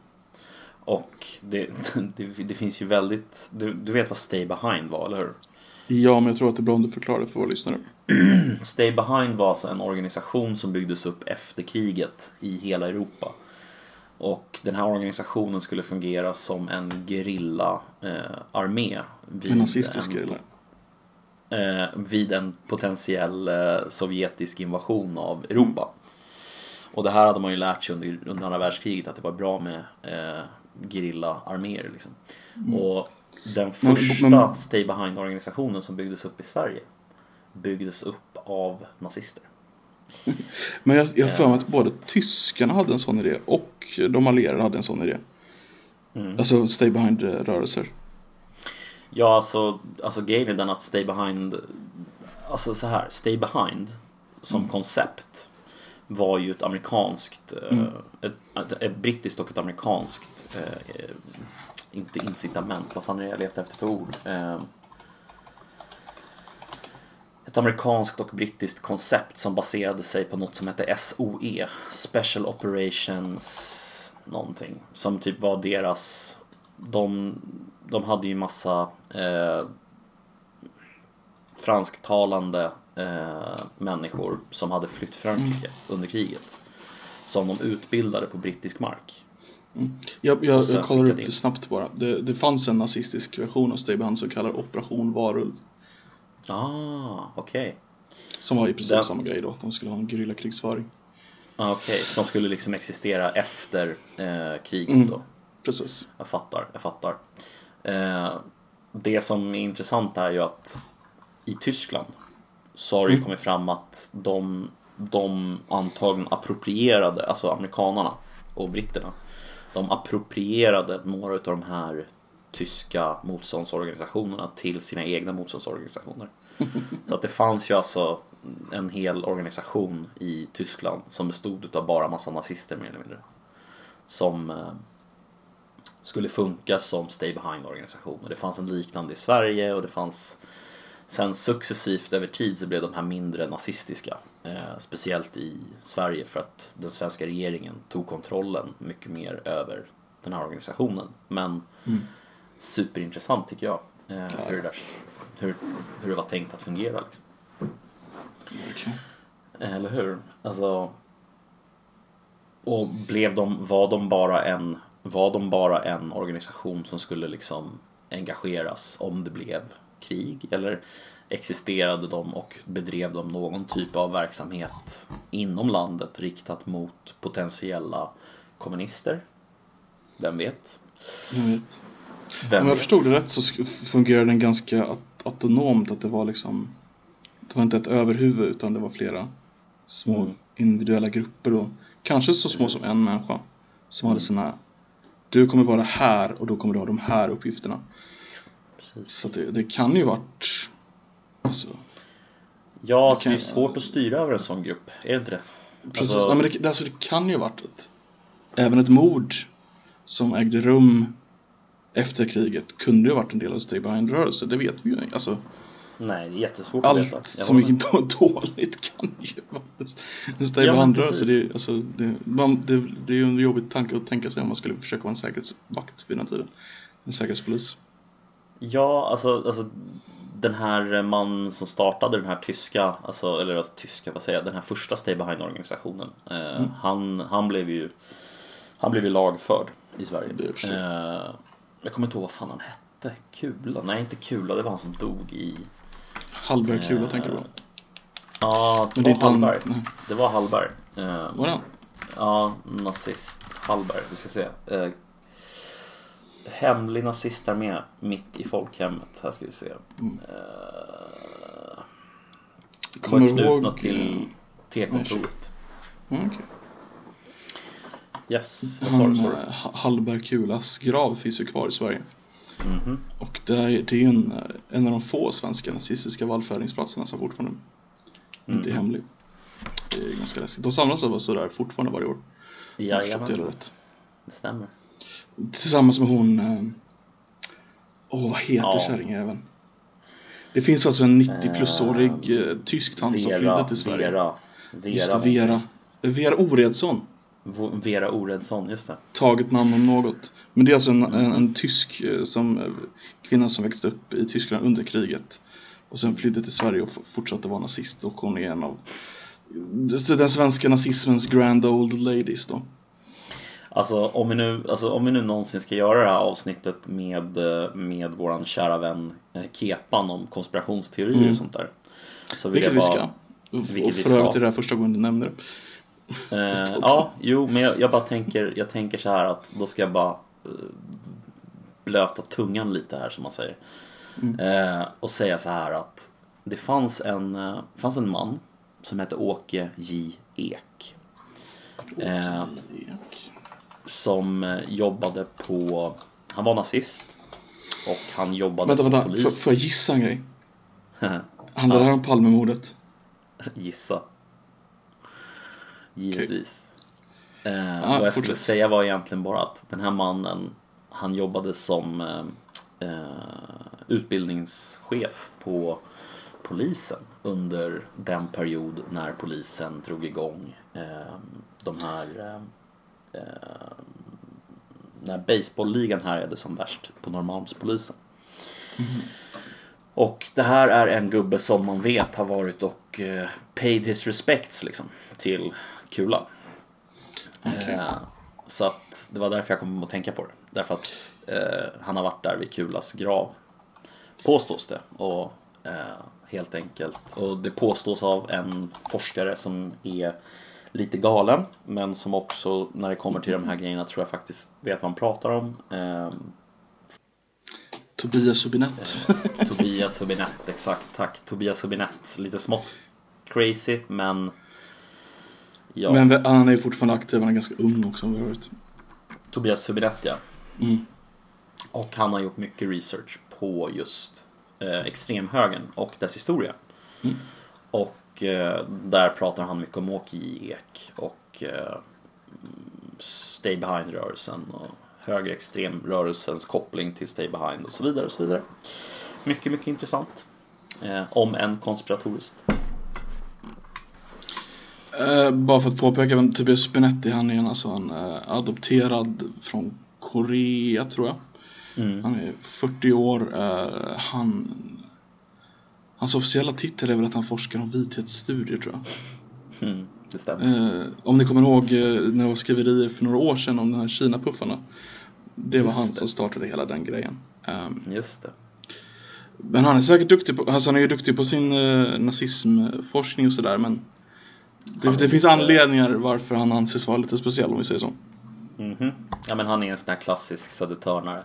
Och det, det, det finns ju väldigt, du, du vet vad Stay Behind var, eller hur? Ja, men jag tror att det är bra om du förklarar för våra lyssnare. Stay Behind var alltså en organisation som byggdes upp efter kriget i hela Europa. Och den här organisationen skulle fungera som en gerilla eh, En nazistisk en, gerilla. eh, vid en potentiell eh, sovjetisk invasion av Europa. Och det här hade man ju lärt sig under, under andra världskriget att det var bra med eh, gerillaarméer liksom. Och den Men- första men- Stay Behind-organisationen som byggdes upp i Sverige byggdes upp av nazister. Men jag, jag har för mig att både tyskarna hade en sån idé och de allierade hade en sån idé. Mm. Alltså stay behind eh, rörelser. Ja, alltså, alltså grejen är den att Stay Behind, alltså så här, Stay Behind som koncept var ju ett amerikanskt, eh, ett, ett, ett brittiskt och ett amerikanskt, eh, eh, inte incitament, vad fan är det jag letar efter för ord? Eh, ett amerikanskt och brittiskt koncept som baserade sig på något som hette SOE, Special Operations någonting. Som typ var deras, de, de hade ju massa eh, fransktalande eh, människor som hade flytt Frankrike under kriget. Som de utbildade på brittisk mark. Jag, jag, sen jag kollar upp det snabbt bara. Det, det fanns en nazistisk version av stay behind som kallar Operation Varulv. Ah, okej. Som var i princip Den- samma grej då. Att de skulle ha en gerillakrigsföring. Ah, Okej, som skulle liksom existera efter eh, kriget Mm. då. Precis. Jag fattar, jag fattar. Eh, det som är intressant är ju att i Tyskland så har det ju kommit fram att de, de antagligen approprierade, alltså amerikanarna och britterna, de approprierade några av de här tyska motståndsorganisationerna till sina egna motståndsorganisationer. Så att det fanns ju alltså en hel organisation i Tyskland som bestod av bara massa nazister mer eller mindre. Som eh, skulle funka som Stay Behind-organisation. Och det fanns en liknande i Sverige och det fanns Sen successivt över tid så blev de här mindre nazistiska. Eh, speciellt i Sverige för att den svenska regeringen tog kontrollen mycket mer över den här organisationen. Men mm superintressant tycker jag. Eh, hur, det där, hur, hur det var tänkt att fungera liksom. Verkligen. Eller hur? Alltså... Och blev de, var de bara en, var de bara en organisation som skulle liksom engageras om det blev krig? Eller existerade de och bedrev de någon typ av verksamhet inom landet riktat mot potentiella kommunister? Vem vet? Vet. Vem Om jag förstod det rätt så fungerade den ganska aut- autonomt. Att det var liksom Det var inte ett överhuvud utan det var flera små Mm. individuella grupper då. Kanske så små som en människa. Som hade sina Du kommer vara här och då kommer du ha de här uppgifterna. Precis. Så det, det kan ju varit Alltså Ja, alltså, det är svårt att styra över en sån grupp, är det inte det? Precis, Alltså- ja, men det, alltså, det kan ju varit ett, även ett mord som ägde rum efter kriget kunde ju ha varit en del av Stay Behind-rörelsen, det vet vi ju inte. Alltså, Nej, det är jättesvårt att veta. allt som gick då, dåligt kan ju vara en- Stay Ja, Behind-rörelse. Det, alltså, det, man, det, det är ju en jobbig tanke att tänka sig om man skulle försöka vara en säkerhetsvakt vid den tiden. En säkerhetspolis. Ja, alltså, alltså den här mannen som startade den här tyska, alltså, eller alltså, tyska, vad säger jag, den här första Stay Behind-organisationen. Eh, Mm. han, han blev ju han blev ju lagförd i Sverige. Eh, jag kommer inte ihåg vad fan han hette. Kula? Nej, inte Kula, det var han som dog i... Hallberg Kula Eh, tänker du på. Ja, det det var han- Hallberg. Det var Hallberg. Eh, Var det han? Ja, nazist Hallberg. Vi ska se. Eh, hemlig nazistarmé mitt i folkhemmet. Här ska vi se. Mm. Eh, Kommer du ihåg... till T-kontoret. Mm, okej. Yes, vad sa du? Eh, Ha- Hallberg Kulas grav finns ju kvar i Sverige. Mhm. Och det är, det är en, eh, en av de få svenska nazistiska vallfärdningsplatserna som fortfarande inte är Mhm. hemlig. Det är ganska läskigt. De samlas av oss sådär fortfarande varje år. Det Jajamensan, rätt. det stämmer. Tillsammans med hon... eh, Åh, vad heter Ja. kärringjäveln? Det finns alltså en 90-plusårig eh, tysk tant som flydde till Sverige. Vera, Just det, Vera, Vera. Vera Oredsson. Vera, Oredsson, just det. Taget namn om något. Men det är alltså en, en, en tysk eh, som, eh, kvinna som växte upp i Tyskland under kriget. Och sen flydde till Sverige och fortsatte vara nazist och hon är en av den svenska nazismens grand old ladies då. Alltså om vi nu, alltså, om vi nu någonsin ska göra det här avsnittet med, eh, med våran kära vän Kepan om konspirationsteorier Mm. och sånt där. Så vill Vilket jag vi bara, ska. Och, vilket och vi för ska. övrigt är det här första gången du nämner det. Eh, ja, jo, men jag, jag bara tänker, jag tänker så här att då ska jag bara eh, blöta tungan lite här som man säger. Eh, och säga så här att det fanns en, eh, fanns en man som hette Åke J. Ek. Eh, Ek. som eh, jobbade på, han var nazist. Och han jobbade Vänta, på vänta. Får, polis. får jag gissa en grej? Handlar det här om Palmemordet? Gissa. Givetvis. Eh, Ja, vad jag skulle fortsätt. säga var egentligen bara att den här mannen han jobbade som eh, eh, utbildningschef på polisen under den period när polisen drog igång eh, de här eh, eh, när baseballligan härjade som värst på Norrmalmspolisen. Och det här är en gubbe som man vet har varit och eh, paid his respects liksom till Kula. Okej. Eh, så att det var därför jag kom att tänka på det. Därför att eh, han har varit där vid Kulas grav. Påstås det. Och eh, helt enkelt. Och det påstås av en forskare som är lite galen. Men som också när det kommer till de här grejerna tror jag faktiskt vet vad han pratar om. Eh, Tobias Hubinett. Tobias Hubinett, exakt. Tack Tobias Hubinett. Lite smått crazy men... Ja, Men han är fortfarande aktiv, han är ganska ung också om hört. Tobias Hubinett ja. Mm. Och han har gjort mycket research på just eh, extremhögern och dess historia. Mm. Och eh, där pratar han mycket om Åke J. Ek och eh, Stay Behind-rörelsen och högerextremrörelsens koppling till Stay Behind och så vidare och så vidare. Mycket, mycket intressant. Eh, om en konspiratoriskt. Eh, bara för att påpeka vem Tobias Benetti han är en, alltså en eh, adopterad från Korea tror jag. Mm. Han är 40 år. eh, han, hans officiella titel är väl att han forskar om vithetsstudier tror jag. Mm. Det stämmer. Eh, om ni kommer ihåg eh, när det var skriverier för några år sedan om de här Kina-puffarna. Det var Just han det. som startade hela den grejen. Ehm, Just det. men han är säkert duktig på, alltså han är ju duktig på sin eh, nazismforskning och sådär men det, det finns anledningar varför han anses vara lite speciell om vi säger så. Mhm. Ja men han är en sån här klassisk södertörnare.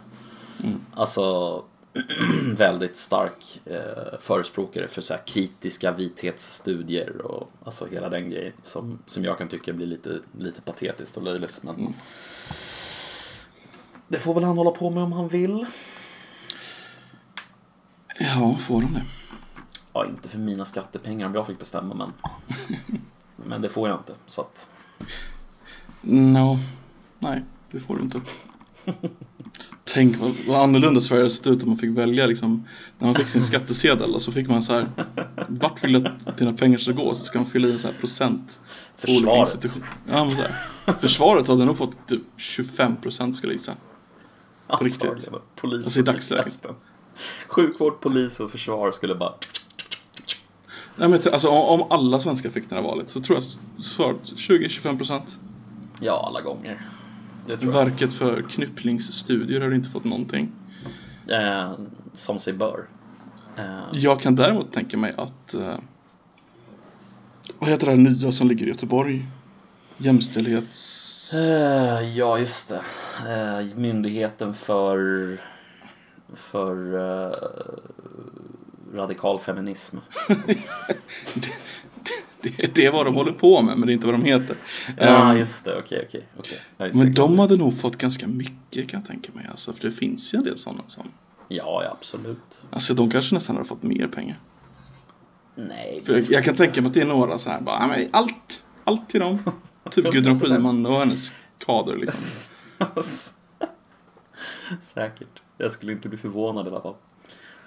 Mm. Alltså väldigt stark eh, förespråkare för så här kritiska vithetsstudier och alltså hela den grejen som, som jag kan tycka blir lite, lite patetiskt och löjligt. Men Mm. det får väl han hålla på med om han vill. Ja, får han det? Ja, inte för mina skattepengar om jag fick bestämma men Men det får jag inte så att No. Nej, det får du inte. Tänk vad, vad annorlunda Sverige hade sett ut om man fick välja liksom När man fick sin skattesedel och så fick man så här Vart vill du att dina pengar ska gå? Så ska man fylla i så här procent Försvaret. Ja, men här. Försvaret hade nog fått typ 25% skulle jag gissa På riktigt. Polis Alltså i dagsläget. Sjukvård, polis och försvar skulle bara Nej men alltså om, alla svenskar fick det här valet så tror jag svaret 20-25% Ja, alla gånger. Det tror jag. Verket för knypplingsstudier har inte fått någonting Eh, som sig bör. Eh, Jag kan däremot tänka mig att eh, Vad heter det här nya som ligger i Göteborg? Jämställdhets... eh, ja, just det. Eh, myndigheten för för eh, radikal feminism. Det, det är vad de håller på med men det är inte vad de heter Ja, Ehm, just det. Okej, okej. okej. Men de hade nog fått ganska mycket kan jag tänka mig alltså, För det finns ju en del sådana som Ja, ja, absolut. Alltså de kanske nästan hade fått mer pengar Nej, För jag, jag kan tänka mig att det är några så här bara, "Ja, men allt, allt till dem Typ Gudrun 100%. Schyman och hennes kader liksom jag. Säkert. Jag skulle inte bli förvånad i alla fall.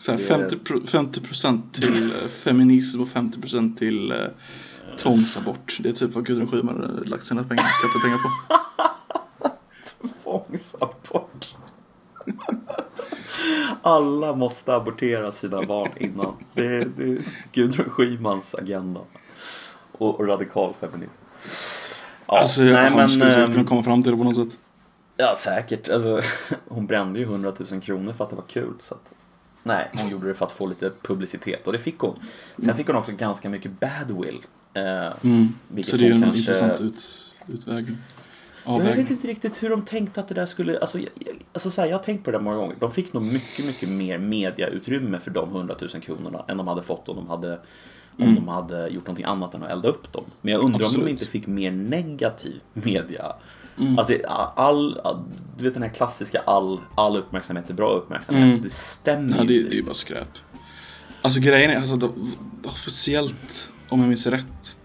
Så här, Det- 50, pro- 50% till eh, feminism och 50% till eh, tvångsabort. Det är typ vad Gudrun Schyman har lagt sina pengar, skattepengar på. Tvångsabort. Alla måste abortera sina barn innan. Det är, det är Gudrun Schymans agenda. Och, och radikal feminism. Ja, alltså jag, han skulle säkert ehm, kunna komma fram till det på något sätt. Ja, säkert. Alltså, hon brände ju 100 000 kronor för att det var kul. Så att, nej, hon gjorde det för att få lite publicitet och det fick hon. Sen fick hon också ganska mycket badwill. Eh, Mm. vilket Så det är ju en kanske- intressant ut, utväg. Jag vet Avväg. inte riktigt hur de tänkte att det där skulle, alltså, jag, alltså så här, jag har tänkt på det där många gånger. De fick nog mycket, mycket mer mediautrymme för de 100 000 kronorna än de hade fått om de hade, om de hade gjort någonting annat än att elda upp dem. Men jag undrar om Mm. Absolut. de inte fick mer negativ media. Mm. Alltså all, all, du vet den här klassiska all, all uppmärksamhet är bra uppmärksamhet. Mm. Det stämmer Ja, det, inte. det är ju bara skräp. Alltså grejen är, alltså officiellt, om jag minns rätt,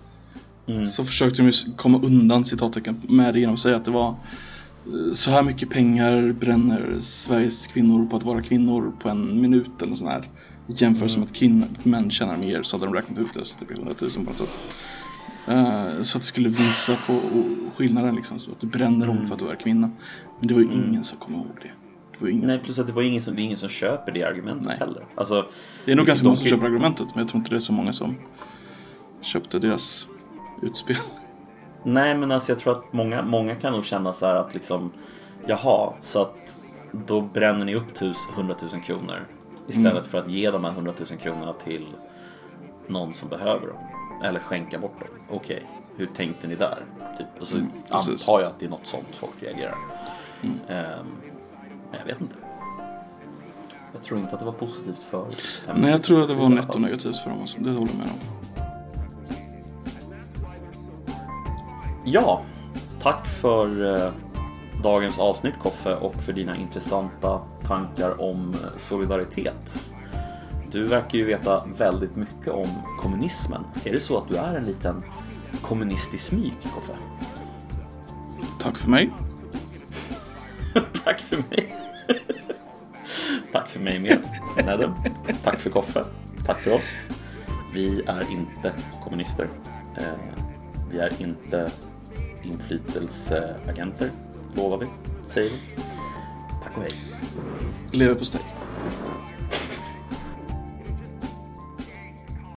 Mm. så försökte de ju komma undan citattecken med det genom att säga att det var eh, så här mycket pengar bränner Sveriges kvinnor på att vara kvinnor på en minut eller sånt här. I jämförelse med att kvinnor, män tjänar mer så hade de räknat ut det så det blir 100 000 på något sätt. Eh, så att det skulle visa på skillnaden liksom, så att du bränner om för att du är kvinna. Men det var ju ingen som kom ihåg det. Det var ingen Nej, som... plus att det var ingen som, det ingen som köper det argumentet Nej. heller. Alltså, Det är nog ganska många som köper argumentet men jag tror inte det är så många som köpte deras utspel. Nej men alltså jag tror att många, många kan nog känna så här att liksom Jaha, så att då bränner ni upp tus, 100 000 kronor Istället Mm. för att ge de här 100 000 kronorna till någon som behöver dem Eller skänka bort dem Okej, hur tänkte ni där? Typ. Och så Mm, antar jag att det är något sånt folk reagerar Mm. Ehm, Men jag vet inte Jag tror inte att det var positivt för Nej jag tror att det var alla netto negativt för dem, alltså. det håller jag med om. Ja, tack för eh, dagens avsnitt Koffe och för dina intressanta tankar om eh, solidaritet. Du verkar ju veta väldigt mycket om kommunismen. Är det så att du är en liten kommunist i smyg, Koffe? Tack för mig. tack för mig. tack för mig med, Nedem. Tack för Koffe. Tack för oss. Vi är inte kommunister. Eh, vi är inte inflytelseagenter, lovar vi, säger vi. Tack och hej. Leverpastej.